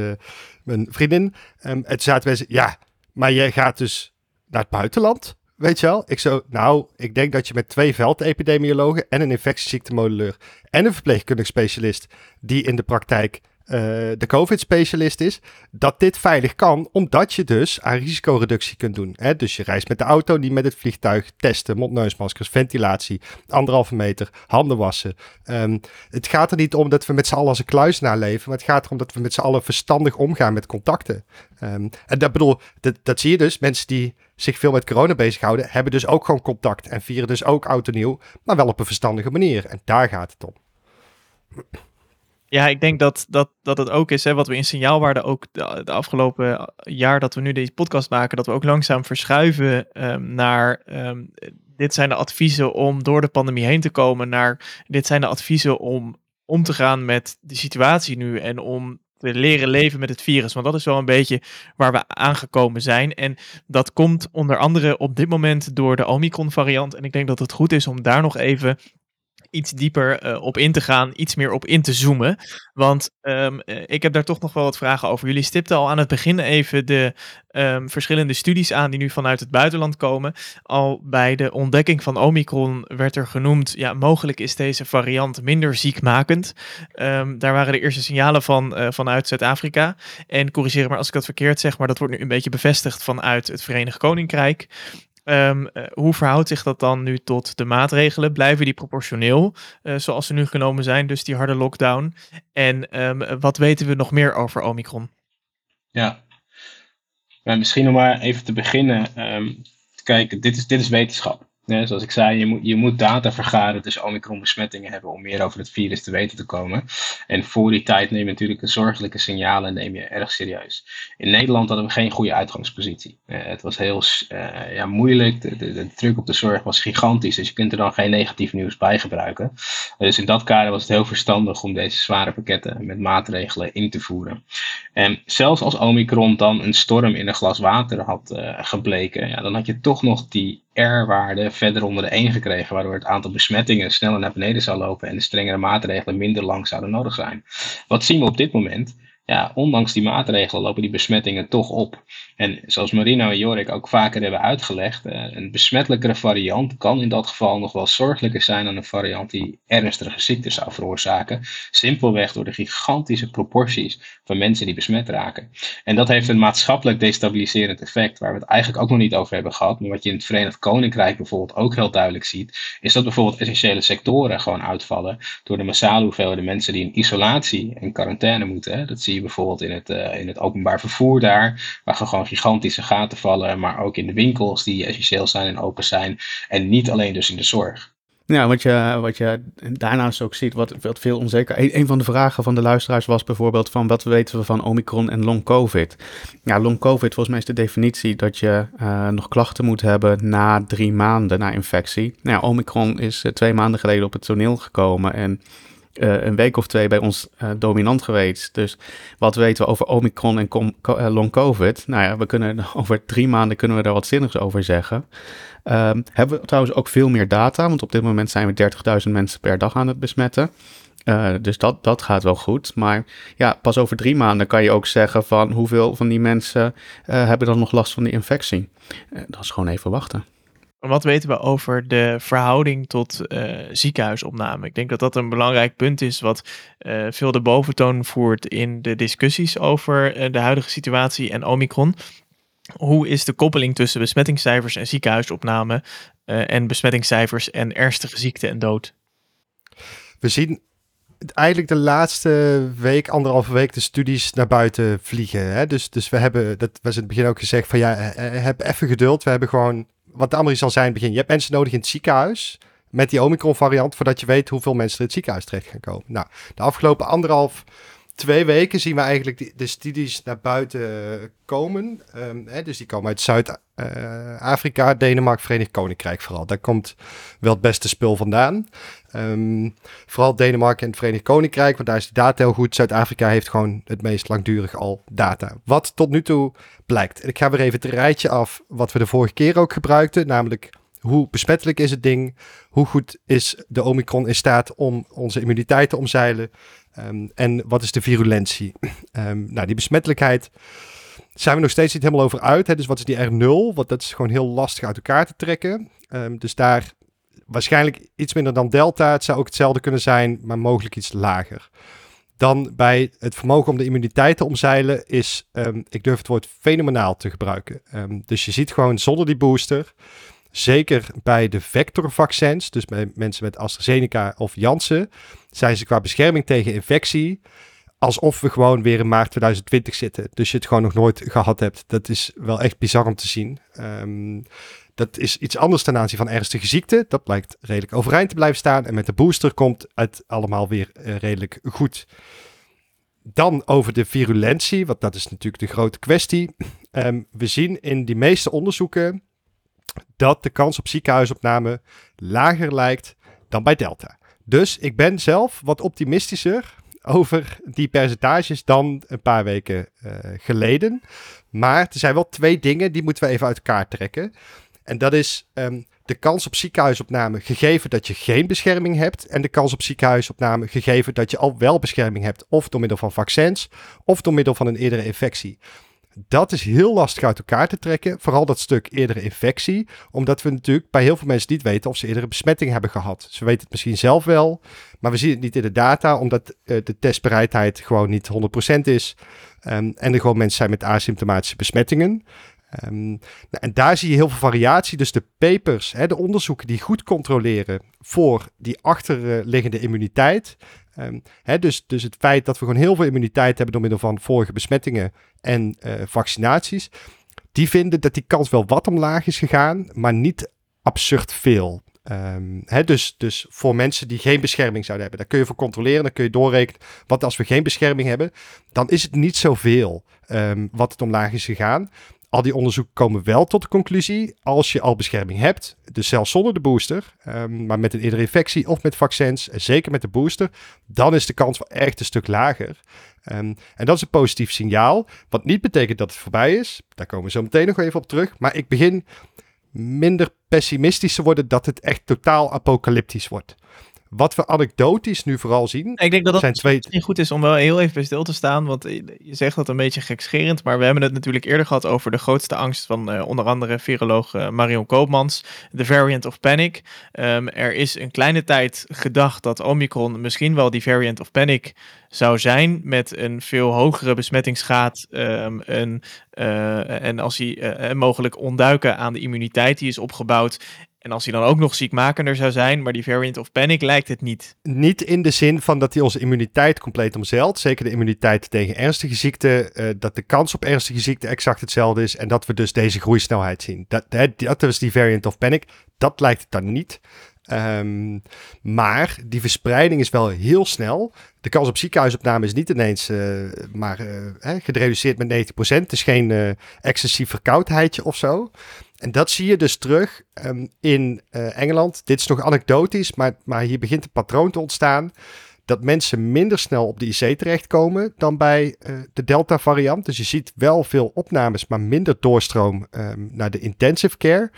C: mijn vriendin. Um, en toen zaten mensen... Ja, maar jij gaat dus naar het buitenland? Weet je wel? Ik zo... Nou, ik denk dat je met twee veldepidemiologen... en een infectieziektemodelleur... en een verpleegkundig specialist... die in de praktijk de COVID-specialist is, dat dit veilig kan, omdat je dus aan risicoreductie kunt doen. Hè? Dus je reist met de auto, niet met het vliegtuig, testen, mondneusmaskers, ventilatie, anderhalve meter, handen wassen. Um, het gaat er niet om dat we met z'n allen als een kluisenaar leven, maar het gaat erom dat we met z'n allen verstandig omgaan met contacten. Um, en dat bedoel, dat, dat zie je dus, mensen die zich veel met corona bezighouden, hebben dus ook gewoon contact en vieren dus ook oud nieuw, maar wel op een verstandige manier. En daar gaat het om.
A: Ja, ik denk dat, dat, dat het ook is, hè, wat we in signaalwaarde ook de, afgelopen jaar dat we nu deze podcast maken, dat we ook langzaam verschuiven um, naar um, dit zijn de adviezen om door de pandemie heen te komen, naar dit zijn de adviezen om om te gaan met de situatie nu en om te leren leven met het virus. Want dat is wel een beetje waar we aangekomen zijn. En dat komt onder andere op dit moment door de Omicron variant. En ik denk dat het goed is om daar nog even iets dieper uh, op in te gaan, iets meer op in te zoomen. Want um, ik heb daar toch nog wel wat vragen over. Jullie stipten al aan het begin even de um, verschillende studies aan die nu vanuit het buitenland komen. Al bij de ontdekking van Omicron werd er genoemd, ja, mogelijk is deze variant minder ziekmakend. Um, daar waren de eerste signalen van uh, vanuit Zuid-Afrika. En corrigeer maar als ik dat verkeerd zeg, maar dat wordt nu een beetje bevestigd vanuit het Verenigd Koninkrijk. Um, uh, hoe verhoudt zich dat dan nu tot de maatregelen? Blijven die proportioneel, uh, zoals ze nu genomen zijn, dus die harde lockdown? En um, wat weten we nog meer over Omicron?
D: Ja, misschien om maar even te beginnen. Um, kijk, dit is, dit is wetenschap. Ja, zoals ik zei, je moet, je moet data vergaren tussen Omicron-besmettingen hebben om meer over het virus te weten te komen. En voor die tijd neem je natuurlijk de zorgelijke signalen neem je erg serieus. In Nederland hadden we geen goede uitgangspositie. Uh, het was heel uh, ja, moeilijk, de, de, druk op de zorg was gigantisch, dus je kunt er dan geen negatief nieuws bij gebruiken. dus in dat kader was het heel verstandig om deze zware pakketten met maatregelen in te voeren. En zelfs als Omicron dan een storm in een glas water had uh, gebleken, ja, dan had je toch nog die R-waarde verder onder de 1 gekregen, waardoor het aantal besmettingen sneller naar beneden zou lopen en de strengere maatregelen minder lang zouden nodig zijn. Wat zien we op dit moment? Ja, ondanks die maatregelen lopen die besmettingen toch op. En zoals Marino en Jorik ook vaker hebben uitgelegd, uh, een besmettelijkere variant kan in dat geval nog wel zorgelijker zijn dan een variant die ernstige ziekte zou veroorzaken. Simpelweg door de gigantische proporties van mensen die besmet raken. En dat heeft een maatschappelijk destabiliserend effect, waar we het eigenlijk ook nog niet over hebben gehad. Maar wat je in het Verenigd Koninkrijk bijvoorbeeld ook heel duidelijk ziet, is dat bijvoorbeeld essentiële sectoren gewoon uitvallen door de massale hoeveelheden mensen die in isolatie en quarantaine moeten. Dat zie je bijvoorbeeld in het, uh, in het openbaar vervoer daar, waar gewoon gigantische gaten vallen, maar ook in de winkels die essentieel zijn en open zijn. En niet alleen dus in de zorg.
E: Ja, wat je, wat je daarnaast ook ziet, wat, wat veel onzeker. Een, een van de vragen van de luisteraars was bijvoorbeeld van wat weten we van Omicron en long COVID? Ja, long COVID volgens mij is de definitie dat je uh, nog klachten moet hebben na drie maanden na infectie. Nou ja, Omicron is uh, twee maanden geleden op het toneel gekomen en uh, een week of twee bij ons uh, dominant geweest. Dus wat weten we over Omicron en uh, long COVID? Nou ja, we kunnen *laughs* over drie maanden kunnen we daar wat zinnigs over zeggen. Um, hebben we trouwens ook veel meer data, want op dit moment zijn we 30.000 mensen per dag aan het besmetten. Dus dat, dat gaat wel goed. Maar ja, pas over drie maanden kan je ook zeggen van hoeveel van die mensen hebben dan nog last van die infectie. Dat is gewoon even wachten.
A: Wat weten we over de verhouding tot uh, ziekenhuisopname? Ik denk dat dat een belangrijk punt is wat uh, veel de boventoon voert in de discussies over uh, de huidige situatie en Omicron. Hoe is de koppeling tussen besmettingscijfers en ziekenhuisopname en besmettingscijfers en ernstige ziekte en dood?
C: We zien eigenlijk de laatste week, anderhalve week, de studies naar buiten vliegen. Hè? Dus, dus we hebben, dat was in het begin ook gezegd van ja, heb even geduld. We hebben gewoon wat de zal zijn, begin. Je hebt mensen nodig in het ziekenhuis met die Omicron variant, voordat je weet hoeveel mensen in het ziekenhuis terecht gaan komen. Nou, de afgelopen anderhalf, twee weken zien we eigenlijk de studies naar buiten komen. Um, hè, dus die komen uit Zuid-Afrika, uh, Denemarken, Verenigd Koninkrijk vooral. Daar komt wel het beste spul vandaan. Um, vooral Denemarken en het Verenigd Koninkrijk, want daar is de data heel goed. Zuid-Afrika heeft gewoon het meest langdurig al data. Wat tot nu toe blijkt. Ik ga weer even het rijtje af wat we de vorige keer ook gebruikten, namelijk hoe besmettelijk is het ding? Hoe goed is de Omicron in staat om onze immuniteit te omzeilen? Um, en wat is de virulentie? Um, nou, die besmettelijkheid zijn we nog steeds niet helemaal over uit. Hè? Dus wat is die R0? Want dat is gewoon heel lastig uit elkaar te trekken. Dus daar waarschijnlijk iets minder dan delta. Het zou ook hetzelfde kunnen zijn, maar mogelijk iets lager. Dan bij het vermogen om de immuniteit te omzeilen is, um, ik durf het woord fenomenaal te gebruiken. Um, dus je ziet gewoon zonder die booster, zeker bij de vectorvaccins, dus bij mensen met AstraZeneca of Janssen, zijn ze qua bescherming tegen infectie alsof we gewoon weer in maart 2020 zitten. Dus je het gewoon nog nooit gehad hebt. Dat is wel echt bizar om te zien. Um, dat is iets anders ten aanzien van ernstige ziekte. Dat blijkt redelijk overeind te blijven staan. En met de booster komt het allemaal weer uh, redelijk goed. Dan over de virulentie, want dat is natuurlijk de grote kwestie. Um, we zien in die meeste onderzoeken dat de kans op ziekenhuisopname lager lijkt dan bij Delta. Dus ik ben zelf wat optimistischer over die percentages dan een paar weken uh, geleden. Maar er zijn wel twee dingen die moeten we even uit elkaar trekken. En dat is um, de kans op ziekenhuisopname gegeven dat je geen bescherming hebt. En de kans op ziekenhuisopname gegeven dat je al wel bescherming hebt. Of door middel van vaccins of door middel van een eerdere infectie. Dat is heel lastig uit elkaar te trekken. Vooral dat stuk eerdere infectie. Omdat we natuurlijk bij heel veel mensen niet weten of ze eerdere besmetting hebben gehad. Ze weten het misschien zelf wel. Maar we zien het niet in de data. Omdat uh, de testbereidheid gewoon niet 100% is. Um, en er gewoon mensen zijn met asymptomatische besmettingen. Um, nou, en daar zie je heel veel variatie. Dus de papers, hè, de onderzoeken die goed controleren voor die achterliggende immuniteit. Um, hè, dus, dus het feit dat we gewoon heel veel immuniteit hebben door middel van vorige besmettingen en uh, vaccinaties. Die vinden dat die kans wel wat omlaag is gegaan, maar niet absurd veel. Um, hè, dus, dus voor mensen die geen bescherming zouden hebben, daar kun je voor controleren, dan kun je doorrekenen. Wat als we geen bescherming hebben, dan is het niet zoveel um, wat het omlaag is gegaan. Al die onderzoeken komen wel tot de conclusie, als je al bescherming hebt, dus zelfs zonder de booster, um, maar met een eerdere infectie of met vaccins, zeker met de booster, dan is de kans wel echt een stuk lager. Um, en dat is een positief signaal, wat niet betekent dat het voorbij is. Daar komen we zo meteen nog even op terug. Maar ik begin minder pessimistisch te worden dat het echt totaal apocalyptisch wordt. Wat we anekdotisch nu vooral zien,
A: Ik denk dat dat
C: zijn twee...
A: misschien goed is om wel heel even bij stil te staan. Want je je zegt dat een beetje gekscherend. Maar we hebben het natuurlijk eerder gehad over de grootste angst van eh, onder andere viroloog eh, Marion Koopmans. De variant of panic. Ehm, er is een kleine tijd gedacht dat Omicron misschien wel die variant of panic zou zijn. Met een veel hogere besmettingsgraad. ehm, een, eh, en als hij eh, eh, mogelijk ontduiken aan de immuniteit die is opgebouwd. En als hij dan ook nog ziekmakender zou zijn. Maar die variant of panic lijkt het niet.
C: Niet in de zin van dat hij onze immuniteit compleet omzeilt. Zeker de immuniteit tegen ernstige ziekten. eh, dat de kans op ernstige ziekte exact hetzelfde is. En dat we dus deze groeisnelheid zien. Dat, dat was die variant of panic. Dat lijkt het dan niet. Ehm, maar die verspreiding is wel heel snel. De kans op ziekenhuisopname is niet ineens eh, maar gereduceerd met 90%. Het is geen excessief verkoudheidje of zo. En dat zie je dus terug ehm, in eh, Engeland. Dit is nog anekdotisch, maar, maar hier begint een patroon te ontstaan. Dat mensen minder snel op de IC terechtkomen dan bij eh, de Delta-variant. Dus je ziet wel veel opnames, maar minder doorstroom ehm, naar de intensive care.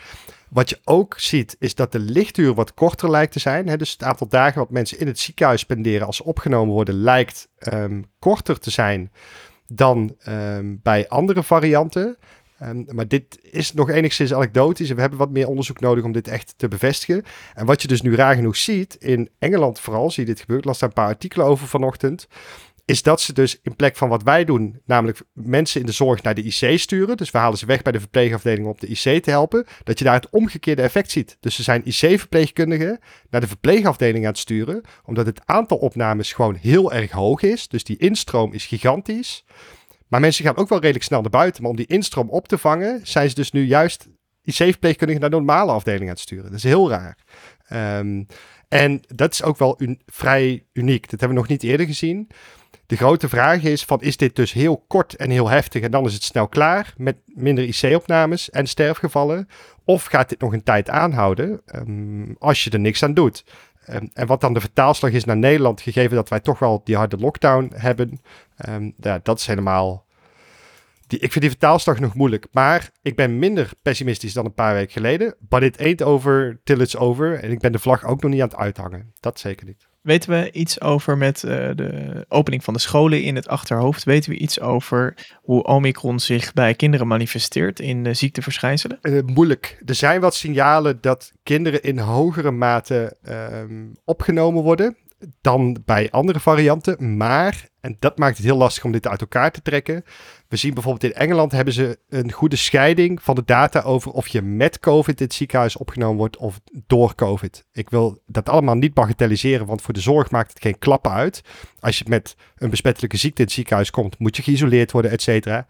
C: Wat je ook ziet, is dat de lichtuur wat korter lijkt te zijn. Hè? Dus het aantal dagen wat mensen in het ziekenhuis spenderen als ze opgenomen worden, lijkt ehm, korter te zijn dan bij andere varianten. Ehm, maar dit is nog enigszins anekdotisch. We hebben wat meer onderzoek nodig om dit echt te bevestigen. En wat je dus nu raar genoeg ziet, in Engeland vooral, zie je dit gebeuren. Ik las daar een paar artikelen over vanochtend. Is dat ze dus in plek van wat wij doen, namelijk mensen in de zorg naar de IC sturen. Dus we halen ze weg bij de verpleegafdeling om op de IC te helpen. Dat je daar het omgekeerde effect ziet. Dus ze zijn IC-verpleegkundigen naar de verpleegafdeling aan het sturen. Omdat het aantal opnames gewoon heel erg hoog is. Dus die instroom is gigantisch. Maar mensen gaan ook wel redelijk snel naar buiten. Maar om die instroom op te vangen, zijn ze dus nu juist IC-verpleegkundigen naar de normale afdeling aan het sturen. Dat is heel raar. Ehm, en dat is ook wel vrij uniek. Dat hebben we nog niet eerder gezien. De grote vraag is van, is dit dus heel kort en heel heftig en dan is het snel klaar met minder IC-opnames en sterfgevallen? Of gaat dit nog een tijd aanhouden ehm, als je er niks aan doet? Ehm, en wat dan de vertaalslag is naar Nederland, gegeven dat wij toch wel die harde lockdown hebben, ehm, ja, dat is helemaal... Die, ik vind die vertaalslag nog moeilijk, maar ik ben minder pessimistisch dan een paar weken geleden. But it ain't over till it's over. En ik ben de vlag ook nog niet aan het uithangen. Dat zeker niet.
A: Weten we iets over met eh, de opening van de scholen in het achterhoofd? Weten we iets over hoe Omicron zich bij kinderen manifesteert in eh, ziekteverschijnselen?
C: Eh, moeilijk. Er zijn wat signalen dat kinderen in hogere mate ehm, opgenomen worden dan bij andere varianten. Maar, en dat maakt het heel lastig om dit uit elkaar te trekken. We zien bijvoorbeeld in Engeland hebben ze een goede scheiding van de data over of je met COVID in het ziekenhuis opgenomen wordt of door COVID. Ik wil dat allemaal niet bagatelliseren, want voor de zorg maakt het geen klappen uit. Als je met een besmettelijke ziekte in het ziekenhuis komt, moet je geïsoleerd worden, et cetera.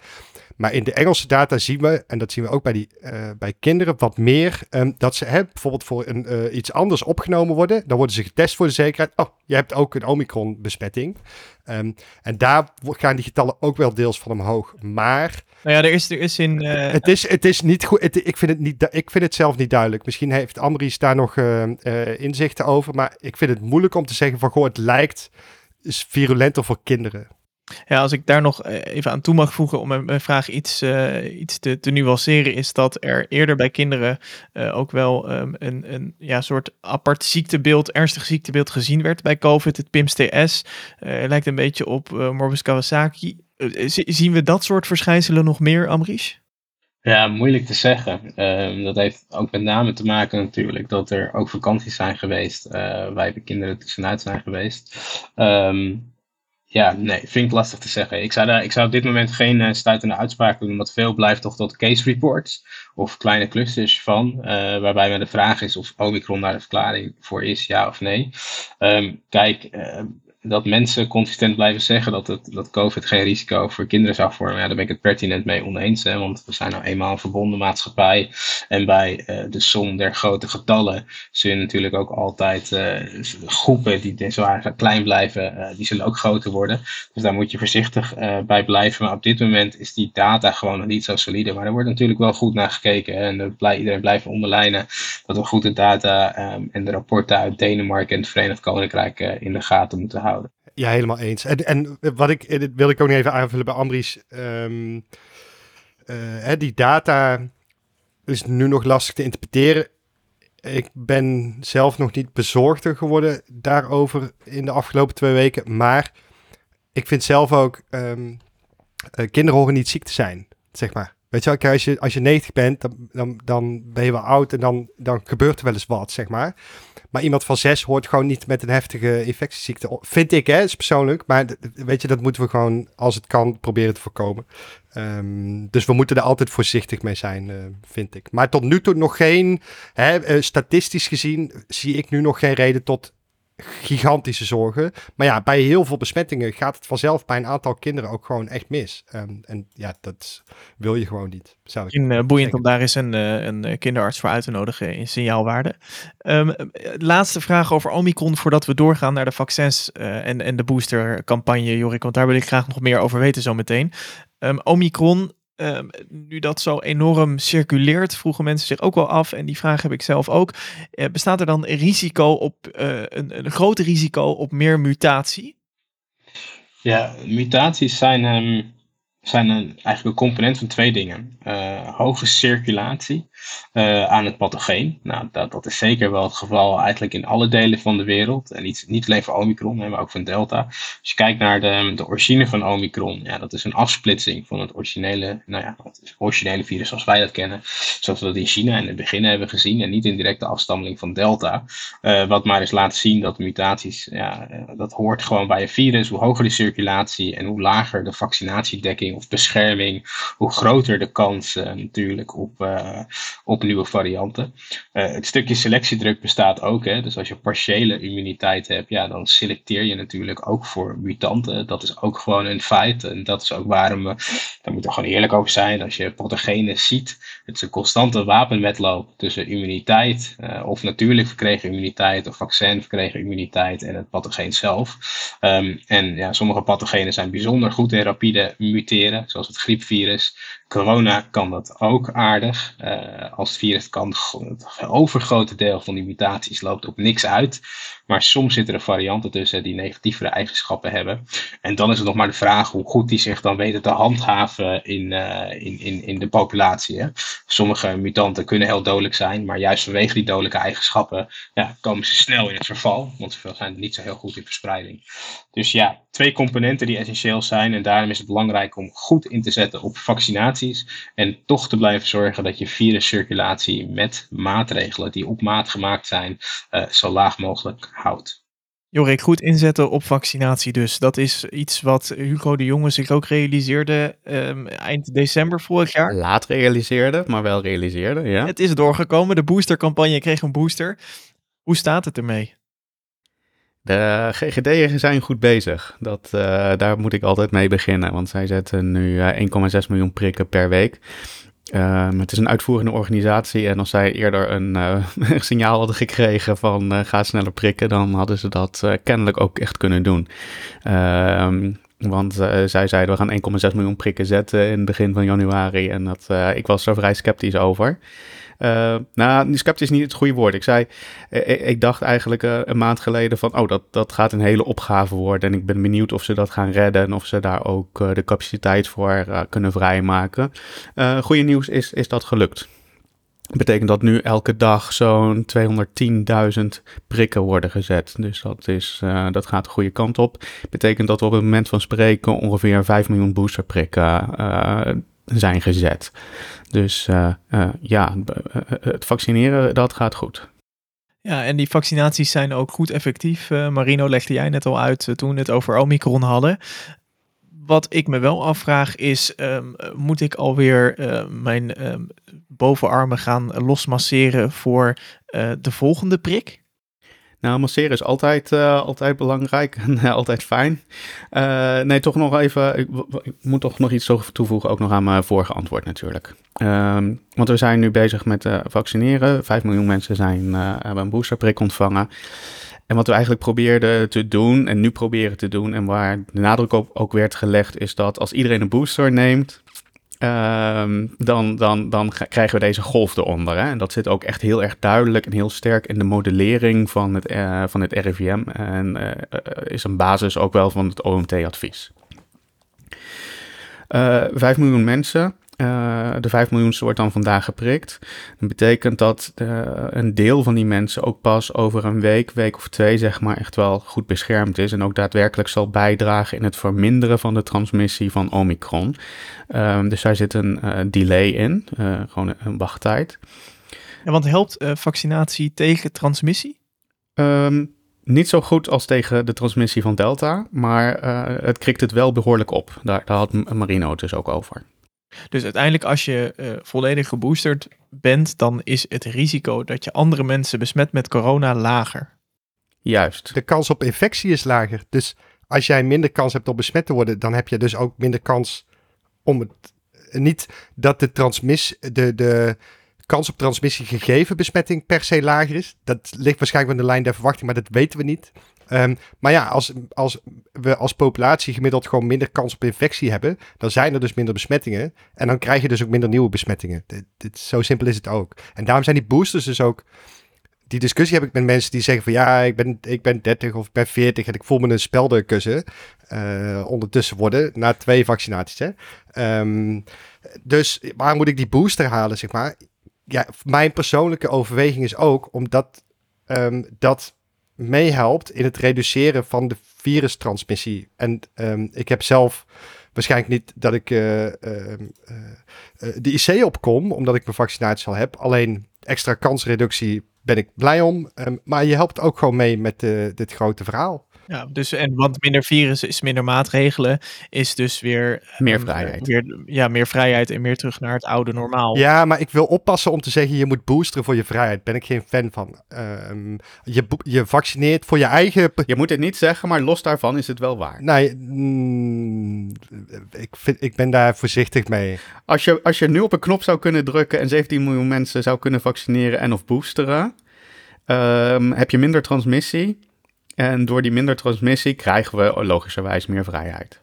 C: Maar in de Engelse data zien we, en dat zien we ook bij, die, eh, bij kinderen, wat meer ehm, dat ze hè, bijvoorbeeld voor een, eh, iets anders opgenomen worden. Dan worden ze getest voor de zekerheid. Oh, je hebt ook een Omicron-besmetting. Ehm, en daar gaan die getallen ook wel deels van omhoog. Maar
A: Nou ja, er is, er is in... eh,
C: het, is, het is niet goed. Het- ik, vind het niet, ik vind het zelf niet duidelijk. Misschien heeft Ambries daar nog inzichten over. Maar ik vind het moeilijk om te zeggen van, goh, het lijkt is virulenter voor kinderen.
A: Ja, als ik daar nog eh, even aan toe mag voegen om mijn vraag iets, eh, iets te, te nuanceren, is dat er eerder bij kinderen eh, ook wel ehm, een, een ja, soort apart ziektebeeld, ernstig ziektebeeld gezien werd bij COVID. Het PIMS-TS eh, lijkt een beetje op Morbus Kawasaki. Zi- zien we dat soort verschijnselen nog meer, Amrish?
D: Ja, moeilijk te zeggen. Ehm, dat heeft ook met name te maken natuurlijk dat er ook vakanties zijn geweest, eh waar de kinderen tussenuit zijn geweest. Ehm, ja, nee, vind ik lastig te zeggen. Ik zou, daar, ik zou op dit moment geen eh, stuitende uitspraak doen, want veel blijft toch tot case reports of kleine clusters van, eh, waarbij maar de vraag is of Omicron daar de verklaring voor is, ja of nee. Ehm, kijk, eh, dat mensen consistent blijven zeggen dat, het, dat COVID geen risico voor kinderen zou vormen, ja, daar ben ik het pertinent mee oneens. Hè, want we zijn nou eenmaal een verbonden maatschappij. En bij eh, de som der grote getallen zullen natuurlijk ook altijd eh, groepen die zwaar klein blijven, eh, die zullen ook groter worden. Dus daar moet je voorzichtig bij blijven. Maar op dit moment is die data gewoon nog niet zo solide. Maar er wordt natuurlijk wel goed naar gekeken. En blij, iedereen blijft onderlijnen dat we goed de data ehm, en de rapporten uit Denemarken en het Verenigd Koninkrijk in de gaten moeten houden.
C: Ja, helemaal eens. En, en wat ik, wil ik ook nog even aanvullen bij Ambries. Ehm, eh, die data is nu nog lastig te interpreteren. ik ben zelf nog niet bezorgder geworden daarover in de afgelopen twee weken. Maar ik vind zelf ook, um, kinderen horen niet ziek te zijn, zeg maar. Weet je als je, als je 90 bent, dan, dan, dan ben je wel oud en dan, dan gebeurt er wel eens wat, zeg maar. Maar iemand van zes hoort gewoon niet met een heftige infectieziekte. Vind ik, hè, is persoonlijk. Maar weet je, dat moeten we gewoon, als het kan, proberen te voorkomen. Um, dus we moeten er altijd voorzichtig mee zijn, uh, vind ik. Maar tot nu toe nog geen, hè, uh, statistisch gezien, zie ik nu nog geen reden tot gigantische zorgen. Maar ja, bij heel veel besmettingen gaat het vanzelf bij een aantal kinderen ook gewoon echt mis. Um, en ja, dat wil je gewoon niet. Zou ik
A: in, uh, boeiend om daar eens een, uh, een kinderarts voor uit te nodigen in signaalwaarde. Um, laatste vraag over Omicron voordat we doorgaan naar de vaccins uh, en, en de boostercampagne, Jorik. Want daar wil ik graag nog meer over weten zometeen. Um, Omicron, Um, nu dat zo enorm circuleert, vroegen mensen zich ook wel af. En die vraag heb ik zelf ook. Uh, bestaat er dan risico op uh, een, een groot risico op meer mutatie?
D: Ja, mutaties zijn um, zijn een, eigenlijk een component van twee dingen. Uh, hoge circulatie uh, aan het pathogeen. Nou, dat, dat is zeker wel het geval eigenlijk in alle delen van de wereld. En niet, niet alleen voor Omicron, maar ook van Delta. Als je kijkt naar de, de origine van Omicron, ja, dat is een afsplitsing van het originele, nou ja, het originele virus zoals wij dat kennen. Zoals we dat in China in het begin hebben gezien. En niet in directe afstammeling van Delta. Uh, wat maar eens laat zien dat mutaties, ja, dat hoort gewoon bij een virus. Hoe hoger de circulatie en hoe lager de vaccinatiedekking of bescherming, hoe groter de kans natuurlijk op, op nieuwe varianten. Uh, het stukje selectiedruk bestaat ook. Hè? Dus als je partiële immuniteit hebt, ja, dan selecteer je natuurlijk ook voor mutanten. Dat is ook gewoon een feit. En dat is ook waarom we, daar moeten gewoon eerlijk over zijn, als je pathogenen ziet, het is een constante wapenwetloop tussen immuniteit, of natuurlijk verkregen immuniteit, of vaccin verkregen immuniteit en het pathogeen zelf. Um, en ja, sommige pathogenen zijn bijzonder goed in rapide muteren zoals het griepvirus. Corona kan dat ook aardig. Uh, als het virus kan, het overgrote deel van die mutaties loopt op niks uit. Maar soms zitten er varianten tussen die negatievere eigenschappen hebben. En dan is het nog maar de vraag hoe goed die zich dan weten te handhaven in, uh, in, in, in de populatie. Hè. Sommige mutanten kunnen heel dodelijk zijn, maar juist vanwege die dodelijke eigenschappen ja, komen ze snel in het verval. Want ze zijn niet zo heel goed in verspreiding. Dus ja, twee componenten die essentieel zijn. En daarom is het belangrijk om goed in te zetten op vaccinaties. En toch te blijven zorgen dat je viruscirculatie met maatregelen die op maat gemaakt zijn, uh, zo laag mogelijk houdt.
A: Jorik, goed inzetten op vaccinatie dus. Dat is iets wat Hugo de Jonge zich ook realiseerde um, eind december vorig jaar.
E: Laat realiseerde, maar wel realiseerde, ja.
A: Het is doorgekomen. De boostercampagne kreeg een booster. Hoe staat het ermee?
E: De GGD'en zijn goed bezig. Dat, uh, daar moet ik altijd mee beginnen, want zij zetten nu uh, 1,6 miljoen prikken per week. Uh, het is een uitvoerende organisatie en als zij eerder een, *laughs* uh, signaal hadden gekregen van uh, ga sneller prikken, dan hadden ze dat kennelijk ook echt kunnen doen. Ehm, want zij zeiden we gaan 1,6 miljoen prikken zetten in het begin van januari en dat, ik was er vrij sceptisch over. Uh, nou, sceptisch is niet het goede woord. Ik zei, ik, ik dacht eigenlijk een maand geleden van, oh, dat, dat gaat een hele opgave worden. En ik ben benieuwd of ze dat gaan redden en of ze daar ook de capaciteit voor kunnen vrijmaken. goede nieuws is, is dat gelukt. Betekent dat nu elke dag zo'n 210.000 prikken worden gezet. Dus dat, is, dat gaat de goede kant op. Betekent dat op het moment van spreken ongeveer 5 miljoen boosterprikken zijn gezet. Dus uh, uh, ja, het vaccineren, dat gaat goed.
A: Ja, en die vaccinaties zijn ook goed effectief. Uh, Marino legde jij net al uit toen we het over Omicron hadden. Wat ik me wel afvraag is, um, moet ik alweer mijn um, bovenarmen gaan losmasseren voor de volgende prik?
E: Nou, masseren is altijd, uh, altijd belangrijk en uh, altijd fijn. Uh, nee, toch nog even, ik, moet toch nog iets toevoegen, ook nog aan mijn vorige antwoord natuurlijk. Um, want we zijn nu bezig met vaccineren. Vijf miljoen mensen zijn, hebben een boosterprik ontvangen. En wat we eigenlijk probeerden te doen en nu proberen te doen en waar de nadruk op ook werd gelegd, is dat als iedereen een booster neemt, Um, dan, dan, dan krijgen we deze golf eronder. Hè? En dat zit ook echt heel erg duidelijk en heel sterk in de modellering van het, uh, van het RIVM. En uh, is een basis ook wel van het OMT-advies. 5 miljoen mensen Uh, de 5 miljoenste wordt dan vandaag geprikt. Dat betekent dat uh, een deel van die mensen ook pas over een week, week of twee, zeg maar, echt wel goed beschermd is. En ook daadwerkelijk zal bijdragen in het verminderen van de transmissie van Omicron. Uh, dus daar zit een uh, delay in, gewoon een wachttijd.
A: Ja, want helpt vaccinatie tegen transmissie?
E: Um, niet zo goed als tegen de transmissie van Delta, maar het krikt het wel behoorlijk op. Daar, daar had Marino het dus ook over.
A: Dus uiteindelijk als je uh, volledig geboosterd bent, dan is het risico dat je andere mensen besmet met corona lager.
E: Juist.
C: De kans op infectie is lager. Dus als jij minder kans hebt om besmet te worden, dan heb je dus ook minder kans om het. Niet dat de, transmis, de, de kans op transmissie gegeven besmetting per se lager is. Dat ligt waarschijnlijk aan de lijn der verwachting, maar dat weten we niet. Um, maar ja, als, als we als populatie gemiddeld gewoon minder kans op infectie hebben, dan zijn er dus minder besmettingen. En dan krijg je dus ook minder nieuwe besmettingen. Dit, zo simpel is het ook. En daarom zijn die boosters dus ook. Die discussie heb ik met mensen die zeggen van ja, ik ben, ik ben 30 of ik ben 40 en ik voel me een speldenkussen uh, ondertussen worden na twee vaccinaties. Hè? Um, dus waar moet ik die booster halen, zeg maar? Ja, mijn persoonlijke overweging is ook omdat um, dat meehelpt in het reduceren van de virustransmissie. En um, ik heb zelf waarschijnlijk niet dat ik uh, uh, uh, de IC opkom, omdat ik mijn vaccinatie al heb. Alleen extra kansreductie ben ik blij om. Um, maar je helpt ook gewoon mee met dit grote verhaal.
A: Ja, dus en want minder virus is minder maatregelen, is dus weer
E: meer ehm, vrijheid.
A: Weer, ja, meer vrijheid en meer terug naar het oude normaal.
C: Ja, maar ik wil oppassen om te zeggen je moet boosteren voor je vrijheid. Ben ik geen fan van. Um, je, je vaccineert voor je eigen.
E: Je moet het niet zeggen, maar los daarvan is het wel waar.
C: Nee, mm, ik, vind, ik ben daar voorzichtig mee.
E: Als je, als je nu op een knop zou kunnen drukken en 17 miljoen mensen zou kunnen vaccineren en of boosteren, um, heb je minder transmissie. En door die minder transmissie krijgen we logischerwijs meer vrijheid.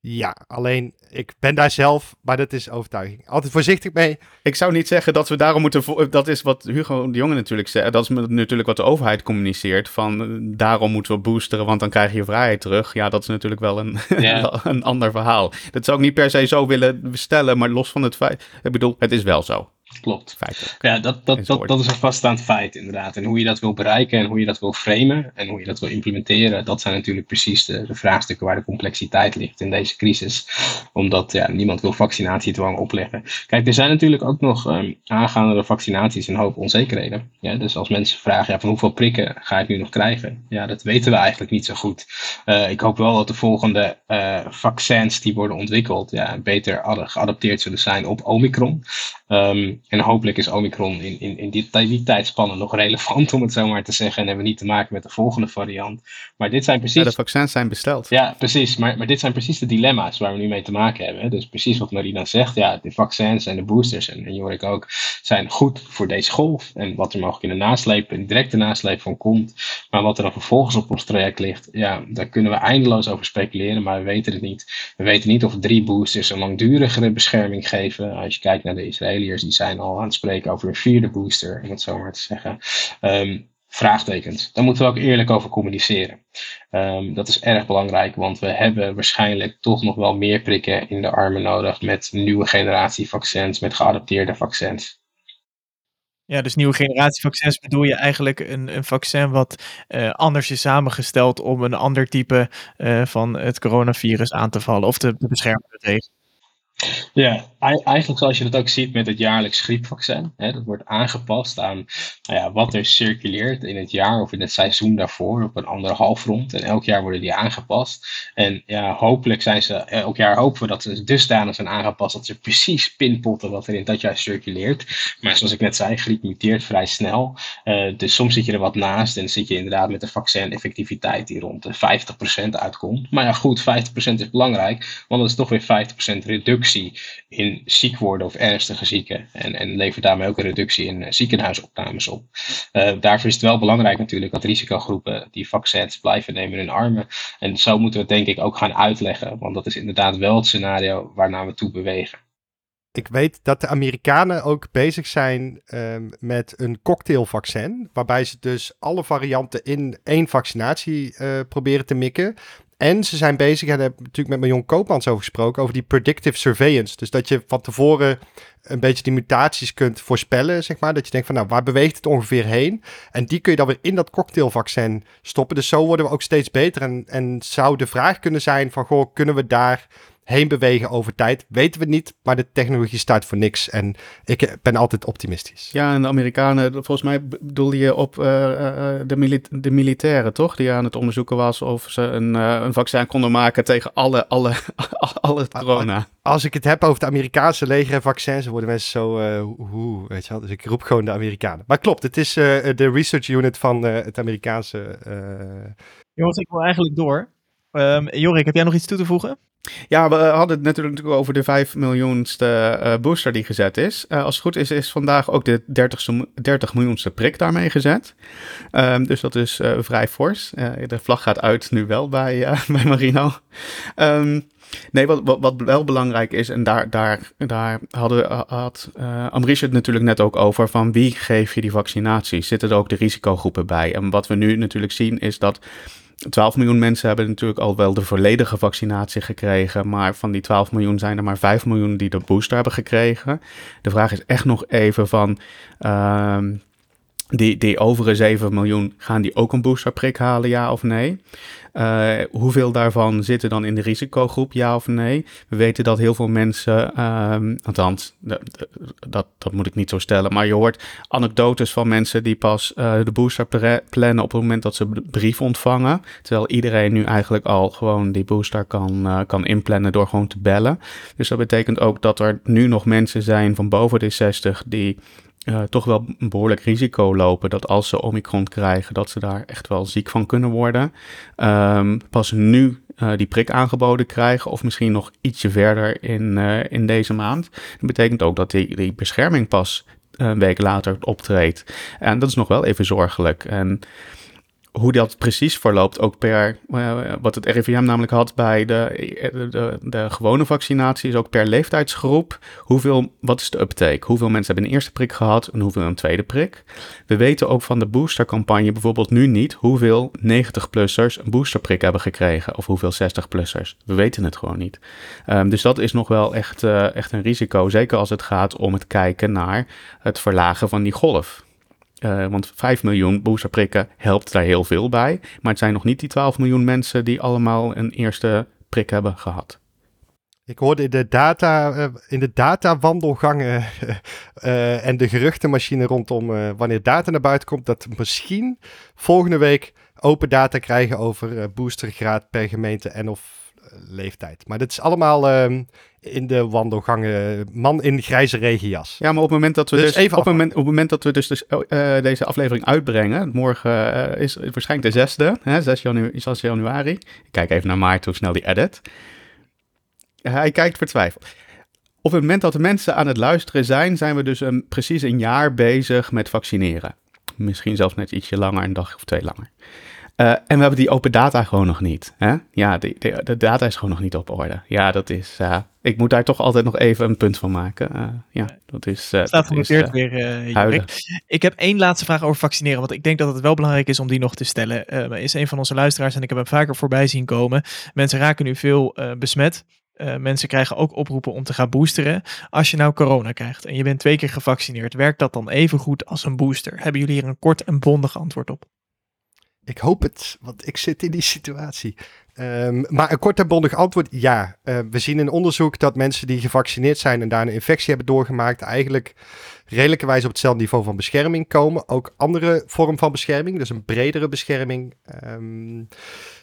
C: Ja, alleen ik ben daar zelf, maar dat is overtuiging. Altijd voorzichtig mee.
E: Ik zou niet zeggen dat we daarom moeten. Dat is wat Hugo de Jonge natuurlijk zegt. Dat is natuurlijk wat de overheid communiceert. Van eh, daarom moeten we boosteren, want dan krijg je vrijheid terug. Ja, dat is natuurlijk wel een, *laughs* yeah. een ander verhaal. Dat zou ik niet per se zo willen bestellen, maar los van het feit. Ik bedoel, het is wel zo.
D: Klopt. Ja, dat, dat, dat, dat is een vaststaand feit inderdaad. En hoe je dat wil bereiken en hoe je dat wil framen en hoe je dat wil implementeren, dat zijn natuurlijk precies de, de vraagstukken waar de complexiteit ligt in deze crisis. Omdat ja, niemand wil vaccinatiedwang opleggen. Kijk, er zijn natuurlijk ook nog um, aangaande de vaccinaties een hoop onzekerheden. Ja, dus als mensen vragen ja, van hoeveel prikken ga ik nu nog krijgen? Ja, dat weten we eigenlijk niet zo goed. Uh, ik hoop wel dat de volgende uh, vaccins die worden ontwikkeld ja, beter geadapteerd zullen zijn op Omicron. Um, en hopelijk is Omicron in, in, in die, die tijdspannen nog relevant, *laughs* om het zo maar te zeggen. En hebben we niet te maken met de volgende variant. Maar dit zijn precies. Ja,
E: de vaccins zijn besteld.
D: Ja, precies. Maar, maar dit zijn precies de dilemma's waar we nu mee te maken hebben. Dus precies wat Marina zegt. Ja, de vaccins en de boosters, en, en Jorik ook, zijn goed voor deze golf. En wat er mogelijk in de nasleep, in de directe nasleep van komt. Maar wat er dan vervolgens op ons traject ligt, ja, daar kunnen we eindeloos over speculeren. Maar we weten het niet. We weten niet of drie boosters een langdurigere bescherming geven. Als je kijkt naar de Israëliërs, die zijn al aan het spreken over een vierde booster, om het zo maar te zeggen. Um, vraagtekens. Daar moeten we ook eerlijk over communiceren. Um, dat is erg belangrijk, want we hebben waarschijnlijk toch nog wel meer prikken in de armen nodig met nieuwe generatie vaccins, met geadapteerde vaccins.
A: Ja, dus nieuwe generatie vaccins bedoel je eigenlijk een, een vaccin wat uh, anders is samengesteld om een ander type uh, van het coronavirus aan te vallen of te, te beschermen tegen.
D: Ja, eigenlijk zoals je dat ook ziet met het jaarlijks griepvaccin. Hè, dat wordt aangepast aan nou ja, wat er circuleert in het jaar of in het seizoen daarvoor op een andere halfrond. En elk jaar worden die aangepast. En ja, hopelijk zijn ze, elk jaar hopen we dat ze dusdanig zijn aangepast dat ze precies pinpotten wat er in dat jaar circuleert. Maar zoals ik net zei, griep muteert vrij snel. Uh, dus soms zit je er wat naast en zit je inderdaad met een vaccin-effectiviteit die rond de 50% uitkomt. Maar ja, goed, 50% is belangrijk, want dat is toch weer 50% reductie in ziek worden of ernstige zieken. En, en levert daarmee ook een reductie in uh, ziekenhuisopnames op. Uh, daarvoor is het wel belangrijk natuurlijk dat risicogroepen die vaccins blijven nemen in hun armen. En zo moeten we het denk ik ook gaan uitleggen. Want dat is inderdaad wel het scenario waarnaar we toe bewegen.
C: Ik weet dat de Amerikanen ook bezig zijn um, met een cocktailvaccin. Waarbij ze dus alle varianten in één vaccinatie uh, proberen te mikken. En ze zijn bezig, en daar heb ik natuurlijk met Marion Koopmans over gesproken, over die predictive surveillance. Dus dat je van tevoren een beetje die mutaties kunt voorspellen, zeg maar. Dat je denkt van, nou, waar beweegt het ongeveer heen? En die kun je dan weer in dat cocktailvaccin stoppen. Dus zo worden we ook steeds beter. En, en zou de vraag kunnen zijn van, goh, kunnen we daar heen bewegen over tijd. Weten we niet, maar de technologie staat voor niks. En ik ben altijd optimistisch.
E: Ja, en de Amerikanen, volgens mij bedoel je op uh, de, mili de militairen, toch? Die aan het onderzoeken was of ze een, uh, een vaccin konden maken tegen alle, alle, *laughs* alle corona.
C: Als ik het heb over het Amerikaanse leger en vaccins, worden mensen zo, uh, hoe, weet je wel. Dus ik roep gewoon de Amerikanen. Maar klopt, het is de research unit van het Amerikaanse...
A: Jongens, ik wil eigenlijk door. Um, Jorik, heb jij nog iets toe te voegen?
E: Ja, we hadden het natuurlijk over de 5 miljoenste uh, booster die gezet is. Uh, als het goed is, is vandaag ook de 30, 30 miljoenste prik daarmee gezet. Um, dus dat is uh, vrij fors. de vlag gaat uit nu wel bij, *laughs* bij Marino. Um, nee, wat, wat, wel belangrijk is, en daar, daar, daar hadden, had Amrish het natuurlijk net ook over, van wie geef je die vaccinatie? Zitten er ook de risicogroepen bij? En wat we nu natuurlijk zien is dat 12 miljoen mensen hebben natuurlijk al wel de volledige vaccinatie gekregen. Maar van die 12 miljoen zijn er maar 5 miljoen die de booster hebben gekregen. De vraag is echt nog even van. Uh, die, die overige 7 miljoen, gaan die ook een boosterprik halen, ja of nee? Uh, hoeveel daarvan zitten dan in de risicogroep, ja of nee? We weten dat heel veel mensen, um, althans, dat, dat moet ik niet zo stellen, maar je hoort anekdotes van mensen die pas uh, de booster plannen op het moment dat ze brief ontvangen. Terwijl iedereen nu eigenlijk al gewoon die booster kan, uh, kan inplannen door gewoon te bellen. Dus dat betekent ook dat er nu nog mensen zijn van boven de 60 die uh, toch wel een behoorlijk risico lopen dat als ze Omicron krijgen, dat ze daar echt wel ziek van kunnen worden. Um, pas nu uh, die prik aangeboden krijgen, of misschien nog ietsje verder in, uh, in deze maand. Dat betekent ook dat die, die bescherming pas een week later optreedt. En dat is nog wel even zorgelijk. En hoe dat precies verloopt, ook per uh, wat het RIVM namelijk had bij de, de, de, gewone vaccinatie, is ook per leeftijdsgroep. Hoeveel, wat is de uptake? Hoeveel mensen hebben een eerste prik gehad en hoeveel een tweede prik? We weten ook van de boostercampagne bijvoorbeeld nu niet hoeveel 90-plussers een boosterprik hebben gekregen of hoeveel 60-plussers. We weten het gewoon niet. Um, dus dat is nog wel echt, uh, echt een risico, zeker als het gaat om het kijken naar het verlagen van die golf. Uh, want 5 miljoen boosterprikken helpt daar heel veel bij. Maar het zijn nog niet die 12 miljoen mensen die allemaal een eerste prik hebben gehad.
C: Ik hoorde in de, data, uh, in de datawandelgangen uh, *laughs* en de geruchtenmachine rondom wanneer data naar buiten komt, dat misschien volgende week open data krijgen over boostergraad per gemeente en of leeftijd. Maar dat is allemaal uh, in de wandelgangen. Man in grijze regenjas.
E: Ja, maar op het moment dat we dus, dus even op, het moment, op het moment dat we dus, dus uh, deze aflevering uitbrengen, morgen uh, is waarschijnlijk de zesde, hè, 6, janu 6 januari. Ik kijk even naar Maarten hoe snel die edit. Hij kijkt vertwijfeld. Op het moment dat de mensen aan het luisteren zijn, zijn we dus een, precies een jaar bezig met vaccineren. Misschien zelfs net ietsje langer, een dag of twee langer. Uh, en we hebben die open data gewoon nog niet. Hè? Ja, de, de, de, data is gewoon nog niet op orde. Ja, dat is. Uh, ik moet daar toch altijd nog even een punt van maken. Uh, ja, dat is.
A: Staat genoteerd weer, Jorik. Ik heb één laatste vraag over vaccineren. Want ik denk dat het wel belangrijk is om die nog te stellen. is een van onze luisteraars en ik heb hem vaker voorbij zien komen. Mensen raken nu veel besmet. Uh, mensen krijgen ook oproepen om te gaan boosteren. Als je nou corona krijgt en je bent twee keer gevaccineerd, werkt dat dan even goed als een booster? Hebben jullie hier een kort en bondig antwoord op?
C: Ik hoop het, want ik zit in die situatie. Um, maar een kort en bondig antwoord, ja. Uh, we zien in onderzoek dat mensen die gevaccineerd zijn en daar een infectie hebben doorgemaakt, eigenlijk redelijkerwijs op hetzelfde niveau van bescherming komen. Ook andere vorm van bescherming, dus een bredere bescherming. Um,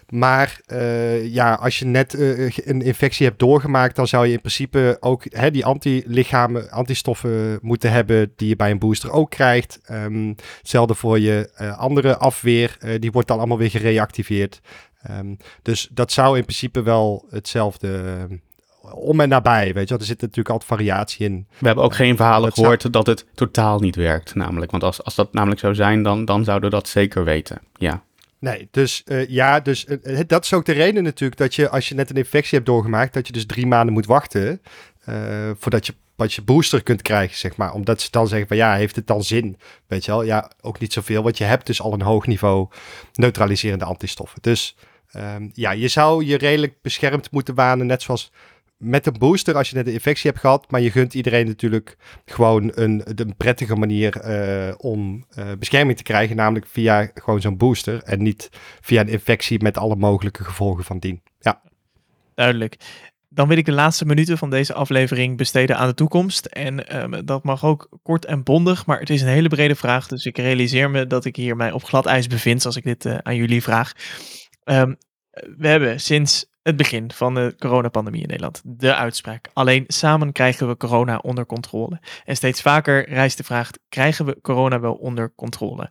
C: maar uh, ja, als je net uh, een infectie hebt doorgemaakt, dan zou je in principe ook hè, die antilichamen, antistoffen moeten hebben die je bij een booster ook krijgt. Um, hetzelfde voor je uh, andere afweer, die wordt dan allemaal weer gereactiveerd. Um, dus dat zou in principe wel hetzelfde om en nabij, weet je wel. Er zit natuurlijk altijd variatie in.
E: We hebben ook geen verhalen gehoord dat het totaal niet werkt, namelijk. Want als, als dat namelijk zou zijn, dan, dan zouden we dat zeker weten, ja.
C: Nee, dus uh, ja, dus uh, dat is ook de reden natuurlijk dat je als je net een infectie hebt doorgemaakt, dat je dus drie maanden moet wachten voordat je wat je booster kunt krijgen, zeg maar. Omdat ze dan zeggen van ja, heeft het dan zin? Weet je wel? Ja, ook niet zoveel, want je hebt dus al een hoog niveau neutraliserende antistoffen. Dus Ehm, ja, je zou je redelijk beschermd moeten wanen, net zoals met een booster als je net een infectie hebt gehad. Maar je gunt iedereen natuurlijk gewoon een, een prettige manier eh, om eh, bescherming te krijgen. Namelijk via gewoon zo'n booster. En niet via een infectie met alle mogelijke gevolgen van dien. Ja.
A: Duidelijk. Dan wil ik de laatste minuten van deze aflevering besteden aan de toekomst. En ehm, dat mag ook kort en bondig, maar het is een hele brede vraag. Dus ik realiseer me dat ik hier mij op glad ijs bevind als ik dit eh, aan jullie vraag. Ehm, we hebben sinds het begin van de coronapandemie in Nederland de uitspraak. Alleen samen krijgen we corona onder controle. En steeds vaker rijst de vraag: krijgen we corona wel onder controle?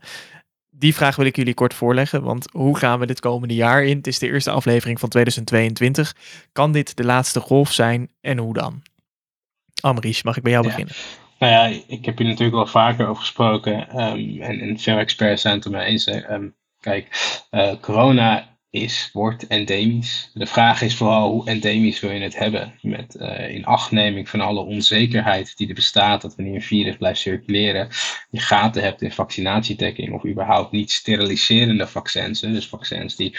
A: Die vraag wil ik jullie kort voorleggen, want hoe gaan we dit komende jaar in? Het is de eerste aflevering van 2022. Kan dit de laatste golf zijn en hoe dan? Amrish, mag ik bij jou
D: Ja.
A: beginnen?
D: Nou ja, ik heb hier natuurlijk wel vaker over gesproken. ehm, en, en veel experts zijn het er mee eens. Ehm, kijk, eh, corona is, wordt endemisch. De vraag is vooral hoe endemisch wil je het hebben? Met eh, in achtneming van alle onzekerheid die er bestaat, dat wanneer een virus blijft circuleren, je gaten hebt in vaccinatiedekking of überhaupt niet steriliserende vaccins. Dus vaccins die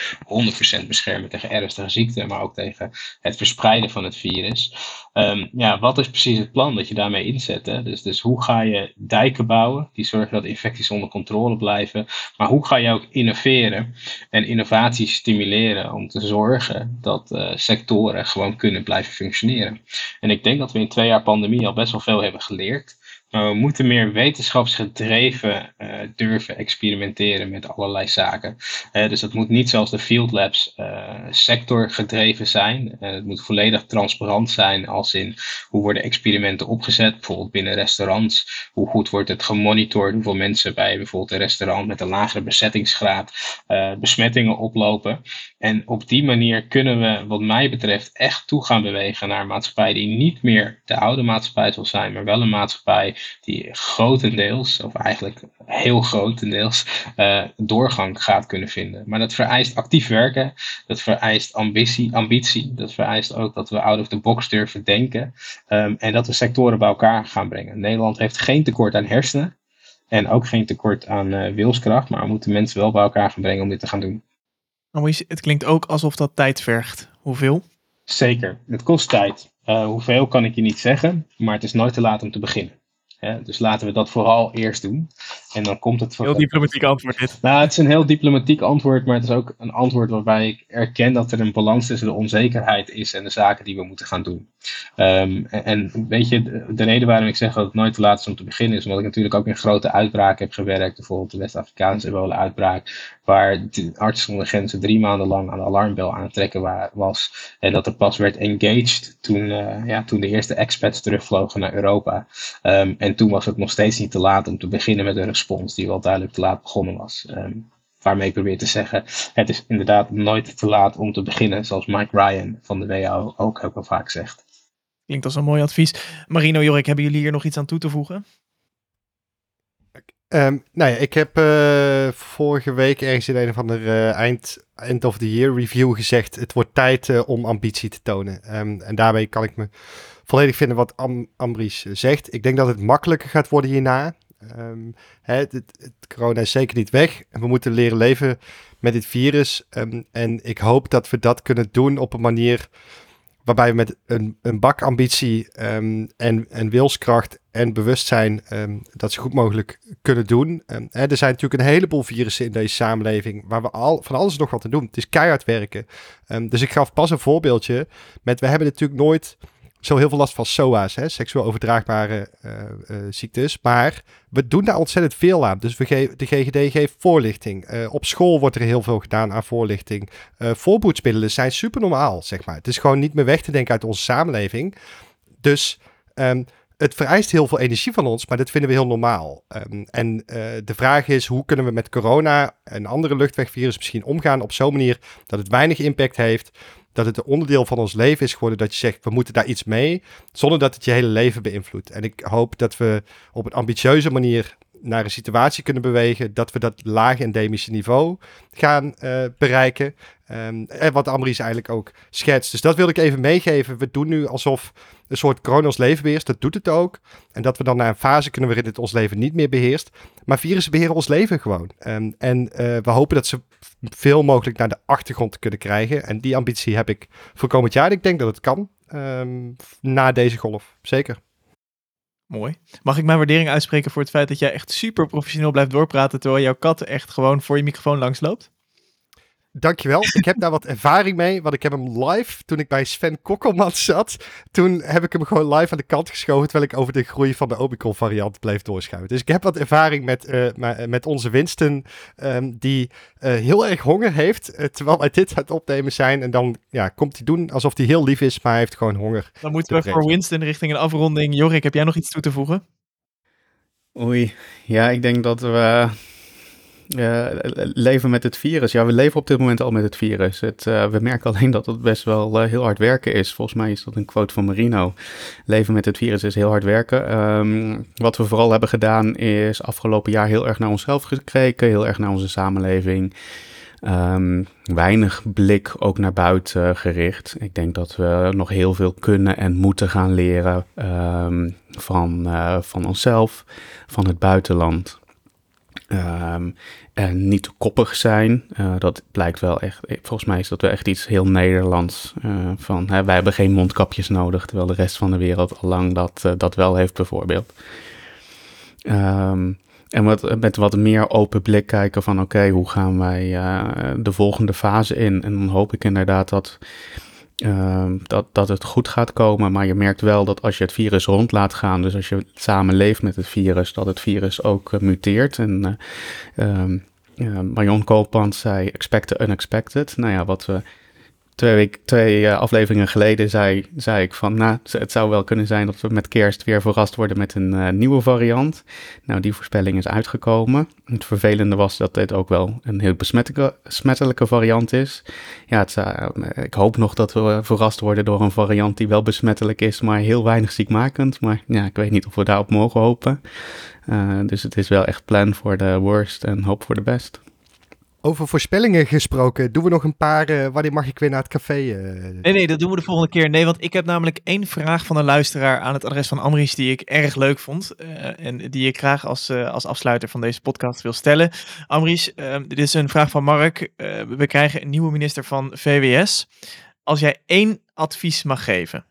D: 100% beschermen tegen ernstige ziekten, maar ook tegen het verspreiden van het virus. Ehm, ja, wat is precies het plan dat je daarmee inzet? Hè? Dus, dus hoe ga je dijken bouwen die zorgen dat infecties onder controle blijven? Maar hoe ga je ook innoveren en innovatie stimuleren om te zorgen dat eh, sectoren gewoon kunnen blijven functioneren? En ik denk dat we in twee jaar pandemie al best wel veel hebben geleerd. We moeten meer wetenschapsgedreven eh, durven experimenteren met allerlei zaken. Eh, dus het moet niet zoals de field labs eh, sectorgedreven zijn. Eh, het moet volledig transparant zijn als in hoe worden experimenten opgezet. Bijvoorbeeld binnen restaurants. Hoe goed wordt het gemonitord? Hoeveel mensen bij bijvoorbeeld een restaurant met een lagere bezettingsgraad eh, besmettingen oplopen. En op die manier kunnen we, wat mij betreft, echt toe gaan bewegen naar een maatschappij die niet meer de oude maatschappij zal zijn, maar wel een maatschappij die grotendeels, of eigenlijk heel grotendeels, eh, doorgang gaat kunnen vinden. Maar dat vereist actief werken, dat vereist ambitie, ambitie, dat vereist ook dat we out of the box durven denken ehm, en dat we sectoren bij elkaar gaan brengen. Nederland heeft geen tekort aan hersenen en ook geen tekort aan eh, wilskracht, maar we moeten mensen wel bij elkaar gaan brengen om dit te gaan doen.
A: Het klinkt ook alsof dat tijd vergt. Hoeveel?
D: Zeker, het kost tijd. Eh, hoeveel kan ik je niet zeggen, maar het is nooit te laat om te beginnen. Hè, dus laten we dat vooral eerst doen. En dan komt het
A: Heel diplomatiek antwoord dit.
D: Nou, het is een heel diplomatiek antwoord, maar het is ook een antwoord waarbij ik erken dat er een balans tussen de onzekerheid is en de zaken die we moeten gaan doen. Ehm, en, en weet je, de, de reden waarom ik zeg dat het nooit te laat is om te beginnen, is omdat ik natuurlijk ook in grote uitbraken heb gewerkt. Bijvoorbeeld de West-Afrikaanse ebola-uitbraak, waar de arts zonder grenzen drie maanden lang aan de alarmbel aan het trekken wa- was. En dat er pas werd engaged toen, eh, ja, toen de eerste expats terugvlogen naar Europa. Ehm, en toen was het nog steeds niet te laat om te beginnen met een respons die wel duidelijk te laat begonnen was. Ehm, waarmee ik probeer te zeggen, het is inderdaad nooit te laat om te beginnen, zoals Mike Ryan van de WHO ook heel vaak zegt.
A: Klinkt als een mooi advies. Marino, Jorik, hebben jullie hier nog iets aan toe te voegen?
C: Ehm, nou ja, ik heb eh, vorige week ergens in een of ander eh, eind, end of the year review gezegd: het wordt tijd eh, om ambitie te tonen. Ehm, en daarmee kan ik me volledig vinden wat Am Ambries zegt. Ik denk dat het makkelijker gaat worden hierna. Ehm, hè, het, corona is zeker niet weg. We moeten leren leven met dit virus. En ik hoop dat we dat kunnen doen op een manier waarbij we met een, een bak ambitie en, en wilskracht en bewustzijn ehm, dat zo goed mogelijk kunnen doen. Ehm, hè, er zijn natuurlijk een heleboel virussen in deze samenleving waar we al van alles nog wat te doen. Het is keihard werken. Ehm, dus ik gaf pas een voorbeeldje met we hebben natuurlijk nooit zo heel veel last van SOA's, hè, seksueel overdraagbare eh, eh, ziektes. Maar we doen daar ontzettend veel aan. Dus we ge de GGD geeft voorlichting. Eh, op school wordt er heel veel gedaan aan voorlichting. Voorboedsmiddelen zijn super normaal, zeg maar. Het is gewoon niet meer weg te denken uit onze samenleving. Dus het vereist heel veel energie van ons, maar dat vinden we heel normaal. Ehm, en eh, de vraag is, hoe kunnen we met corona en andere luchtwegvirus misschien omgaan op zo'n manier dat het weinig impact heeft, dat het een onderdeel van ons leven is geworden, dat je zegt, we moeten daar iets mee, zonder dat het je hele leven beïnvloedt. En ik hoop dat we op een ambitieuze manier naar een situatie kunnen bewegen dat we dat laag endemische niveau gaan uh, bereiken. Um, en wat Amries eigenlijk ook schetst. Dus dat wil ik even meegeven. We doen nu alsof een soort corona ons leven beheerst. Dat doet het ook. En dat we dan naar een fase kunnen waarin het ons leven niet meer beheerst. Maar virussen beheren ons leven gewoon. Um, en uh, we hopen dat ze veel mogelijk naar de achtergrond kunnen krijgen. En die ambitie heb ik voor komend jaar. Ik denk dat het kan. Um, na deze golf. Zeker.
A: Mooi. Mag ik mijn waardering uitspreken voor het feit dat jij echt super professioneel blijft doorpraten terwijl jouw kat echt gewoon voor je microfoon langs loopt?
C: Dankjewel. ik heb daar wat ervaring mee, want ik heb hem live, toen ik bij Sven Kokkelman zat, toen heb ik hem gewoon live aan de kant geschoven, terwijl ik over de groei van de Omicron variant bleef doorschuiven. Dus ik heb wat ervaring met, uh, met onze Winston, um, die uh, heel erg honger heeft, uh, terwijl wij dit aan het opnemen zijn. En dan ja, komt hij doen alsof hij heel lief is, maar hij heeft gewoon honger.
A: Dan moeten we voor Winston richting een afronding. Jorik, heb jij nog iets toe te voegen?
E: Oei, ja, ik denk dat we uh, leven met het virus. Ja, we leven op dit moment al met het virus. Het, uh, we merken alleen dat het best wel uh, heel hard werken is. Volgens mij is dat een quote van Marino. Leven met het virus is heel hard werken. Um, wat we vooral hebben gedaan is afgelopen jaar heel erg naar onszelf gekeken, heel erg naar onze samenleving. Um, weinig blik ook naar buiten gericht. Ik denk dat we nog heel veel kunnen en moeten gaan leren um, van, van onszelf, van het buitenland. Um, en niet te koppig zijn. Uh, dat blijkt wel echt. Volgens mij is dat wel echt iets heel Nederlands. Uh, van hè, wij hebben geen mondkapjes nodig, terwijl de rest van de wereld al lang dat, dat wel heeft, bijvoorbeeld. Um, en wat, met wat meer open blik kijken van oké, hoe gaan wij de volgende fase in? En dan hoop ik inderdaad dat uh, dat, dat het goed gaat komen. Maar je merkt wel dat als je het virus rond laat gaan, dus als je samen leeft met het virus, dat het virus ook uh, muteert. En uh, Marion Koopmans zei expect the unexpected. Nou ja, wat we twee, week, twee uh, afleveringen geleden zei, zei ik van, nou, het zou wel kunnen zijn dat we met kerst weer verrast worden met een uh, nieuwe variant. Nou, die voorspelling is uitgekomen. Het vervelende was dat dit ook wel een heel besmettelijke variant is. Ja, het, uh, ik hoop nog dat we verrast worden door een variant die wel besmettelijk is, maar heel weinig ziekmakend. Maar ja, ik weet niet of we daarop mogen hopen. dus het is wel echt plan voor de worst en hoop voor de best.
C: Over voorspellingen gesproken, doen we nog een paar. Uh, wanneer mag ik weer naar het café? Uh,
A: nee, nee, dat doen we de volgende keer. Nee, want ik heb namelijk één vraag van een luisteraar aan het adres van Amries die ik erg leuk vond. Uh, en die ik graag als, als afsluiter van deze podcast wil stellen. Amries, dit is een vraag van Mark. we krijgen een nieuwe minister van VWS. Als jij één advies mag geven.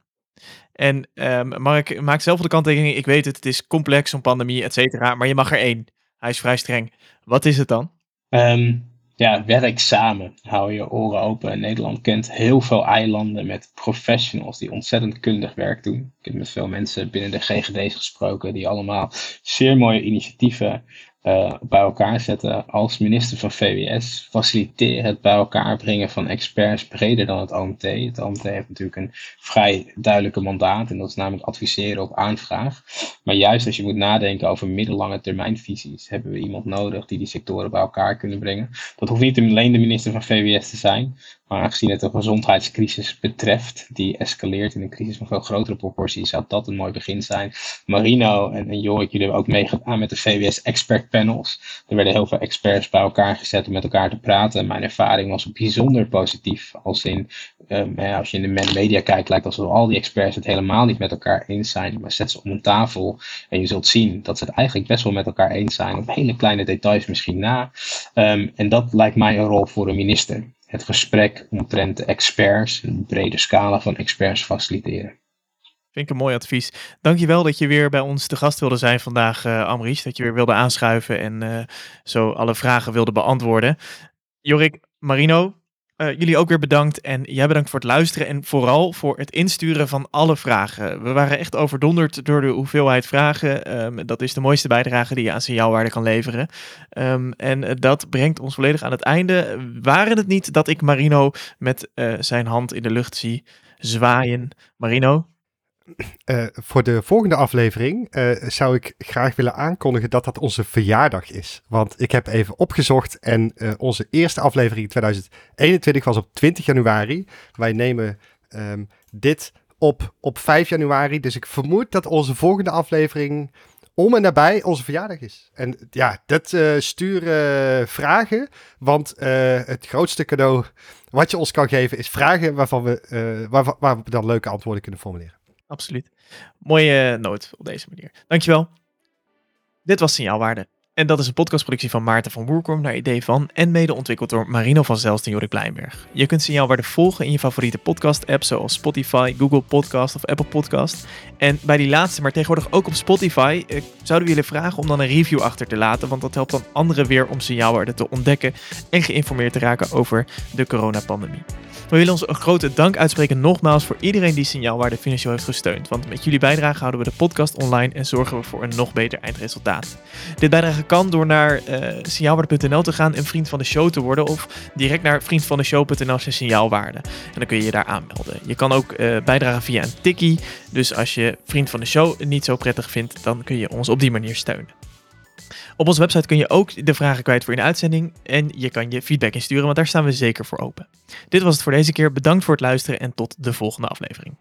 A: En um, Mark maakt zelf de kanttekening. Ik weet het, het is complex, zo'n pandemie, et cetera. Maar je mag er één. Hij is vrij streng. Wat is het dan?
D: Um ja, werk samen. Hou je oren open. Nederland kent heel veel eilanden met professionals die ontzettend kundig werk doen. Ik heb met veel mensen binnen de GGD's gesproken die allemaal zeer mooie initiatieven uh, bij elkaar zetten als minister van VWS. Faciliteer het bij elkaar brengen van experts breder dan het OMT. Het OMT heeft natuurlijk een vrij duidelijke mandaat en dat is namelijk adviseren op aanvraag. Maar juist als je moet nadenken over middellange termijnvisies, hebben we iemand nodig die die sectoren bij elkaar kunnen brengen. Dat hoeft niet alleen de minister van VWS te zijn, maar aangezien het een gezondheidscrisis betreft, die escaleert in een crisis van veel grotere proporties, zou dat een mooi begin zijn. Marino en, en Jorik, jullie hebben ook meegedaan met de VWS Expert Panels. Er werden heel veel experts bij elkaar gezet om met elkaar te praten. Mijn ervaring was bijzonder positief. Als in, um, als je in de media kijkt, lijkt alsof al die experts het helemaal niet met elkaar eens zijn. Maar zet ze om een tafel en je zult zien dat ze het eigenlijk best wel met elkaar eens zijn. Op hele kleine details misschien na. Um, en dat lijkt mij een rol voor een minister het gesprek omtrent de experts, een brede scala van experts faciliteren.
A: Vind ik een mooi advies. Dankjewel dat je weer bij ons te gast wilde zijn vandaag, uh, Amries. Dat je weer wilde aanschuiven en uh, zo alle vragen wilde beantwoorden. Jorik, Marino, uh, jullie ook weer bedankt en jij bedankt voor het luisteren en vooral voor het insturen van alle vragen. We waren echt overdonderd door de hoeveelheid vragen. Um, dat is de mooiste bijdrage die je aan signaalwaarde kan leveren. Um, en dat brengt ons volledig aan het einde. Waren het niet dat ik Marino met zijn hand in de lucht zie zwaaien? Marino?
C: Uh, voor de volgende aflevering uh, zou ik graag willen aankondigen dat dat onze verjaardag is. Want ik heb even opgezocht en uh, onze eerste aflevering 2021 was op 20 januari. Wij nemen um, dit op op 5 januari. Dus ik vermoed dat onze volgende aflevering om en nabij onze verjaardag is. En ja, dat uh, vragen, want het grootste cadeau wat je ons kan geven is vragen waarvan we, waar, waar we dan leuke antwoorden kunnen formuleren.
A: Absoluut. Mooie noot op deze manier. Dankjewel. Dit was Signaalwaarde. En dat is een podcastproductie van Maarten van Woerkom naar idee van en mede ontwikkeld door Marino van Zelst en Jorik Kleinberg. Je kunt Signaalwaarde volgen in je favoriete podcast-app zoals Spotify, Google Podcast of Apple Podcast. En bij die laatste, maar tegenwoordig ook op Spotify, eh, zouden we willen vragen om dan een review achter te laten, want dat helpt dan anderen weer om Signaalwaarde te ontdekken en geïnformeerd te raken over de coronapandemie. We willen ons een grote dank uitspreken nogmaals voor iedereen die Signaalwaarde financieel heeft gesteund. Want met jullie bijdrage houden we de podcast online en zorgen we voor een nog beter eindresultaat. Dit bijdrage kan door naar uh, signaalwaarde.nl te gaan en vriend van de show te worden. Of direct naar vriendvandeshow.nl signaalwaarde. En dan kun je je daar aanmelden. Je kan ook uh, bijdragen via een tikkie. Dus als je vriend van de show niet zo prettig vindt, dan kun je ons op die manier steunen. Op onze website kun je ook de vragen kwijt voor in de uitzending en je kan je feedback insturen, want daar staan we zeker voor open. Dit was het voor deze keer. Bedankt voor het luisteren en tot de volgende aflevering.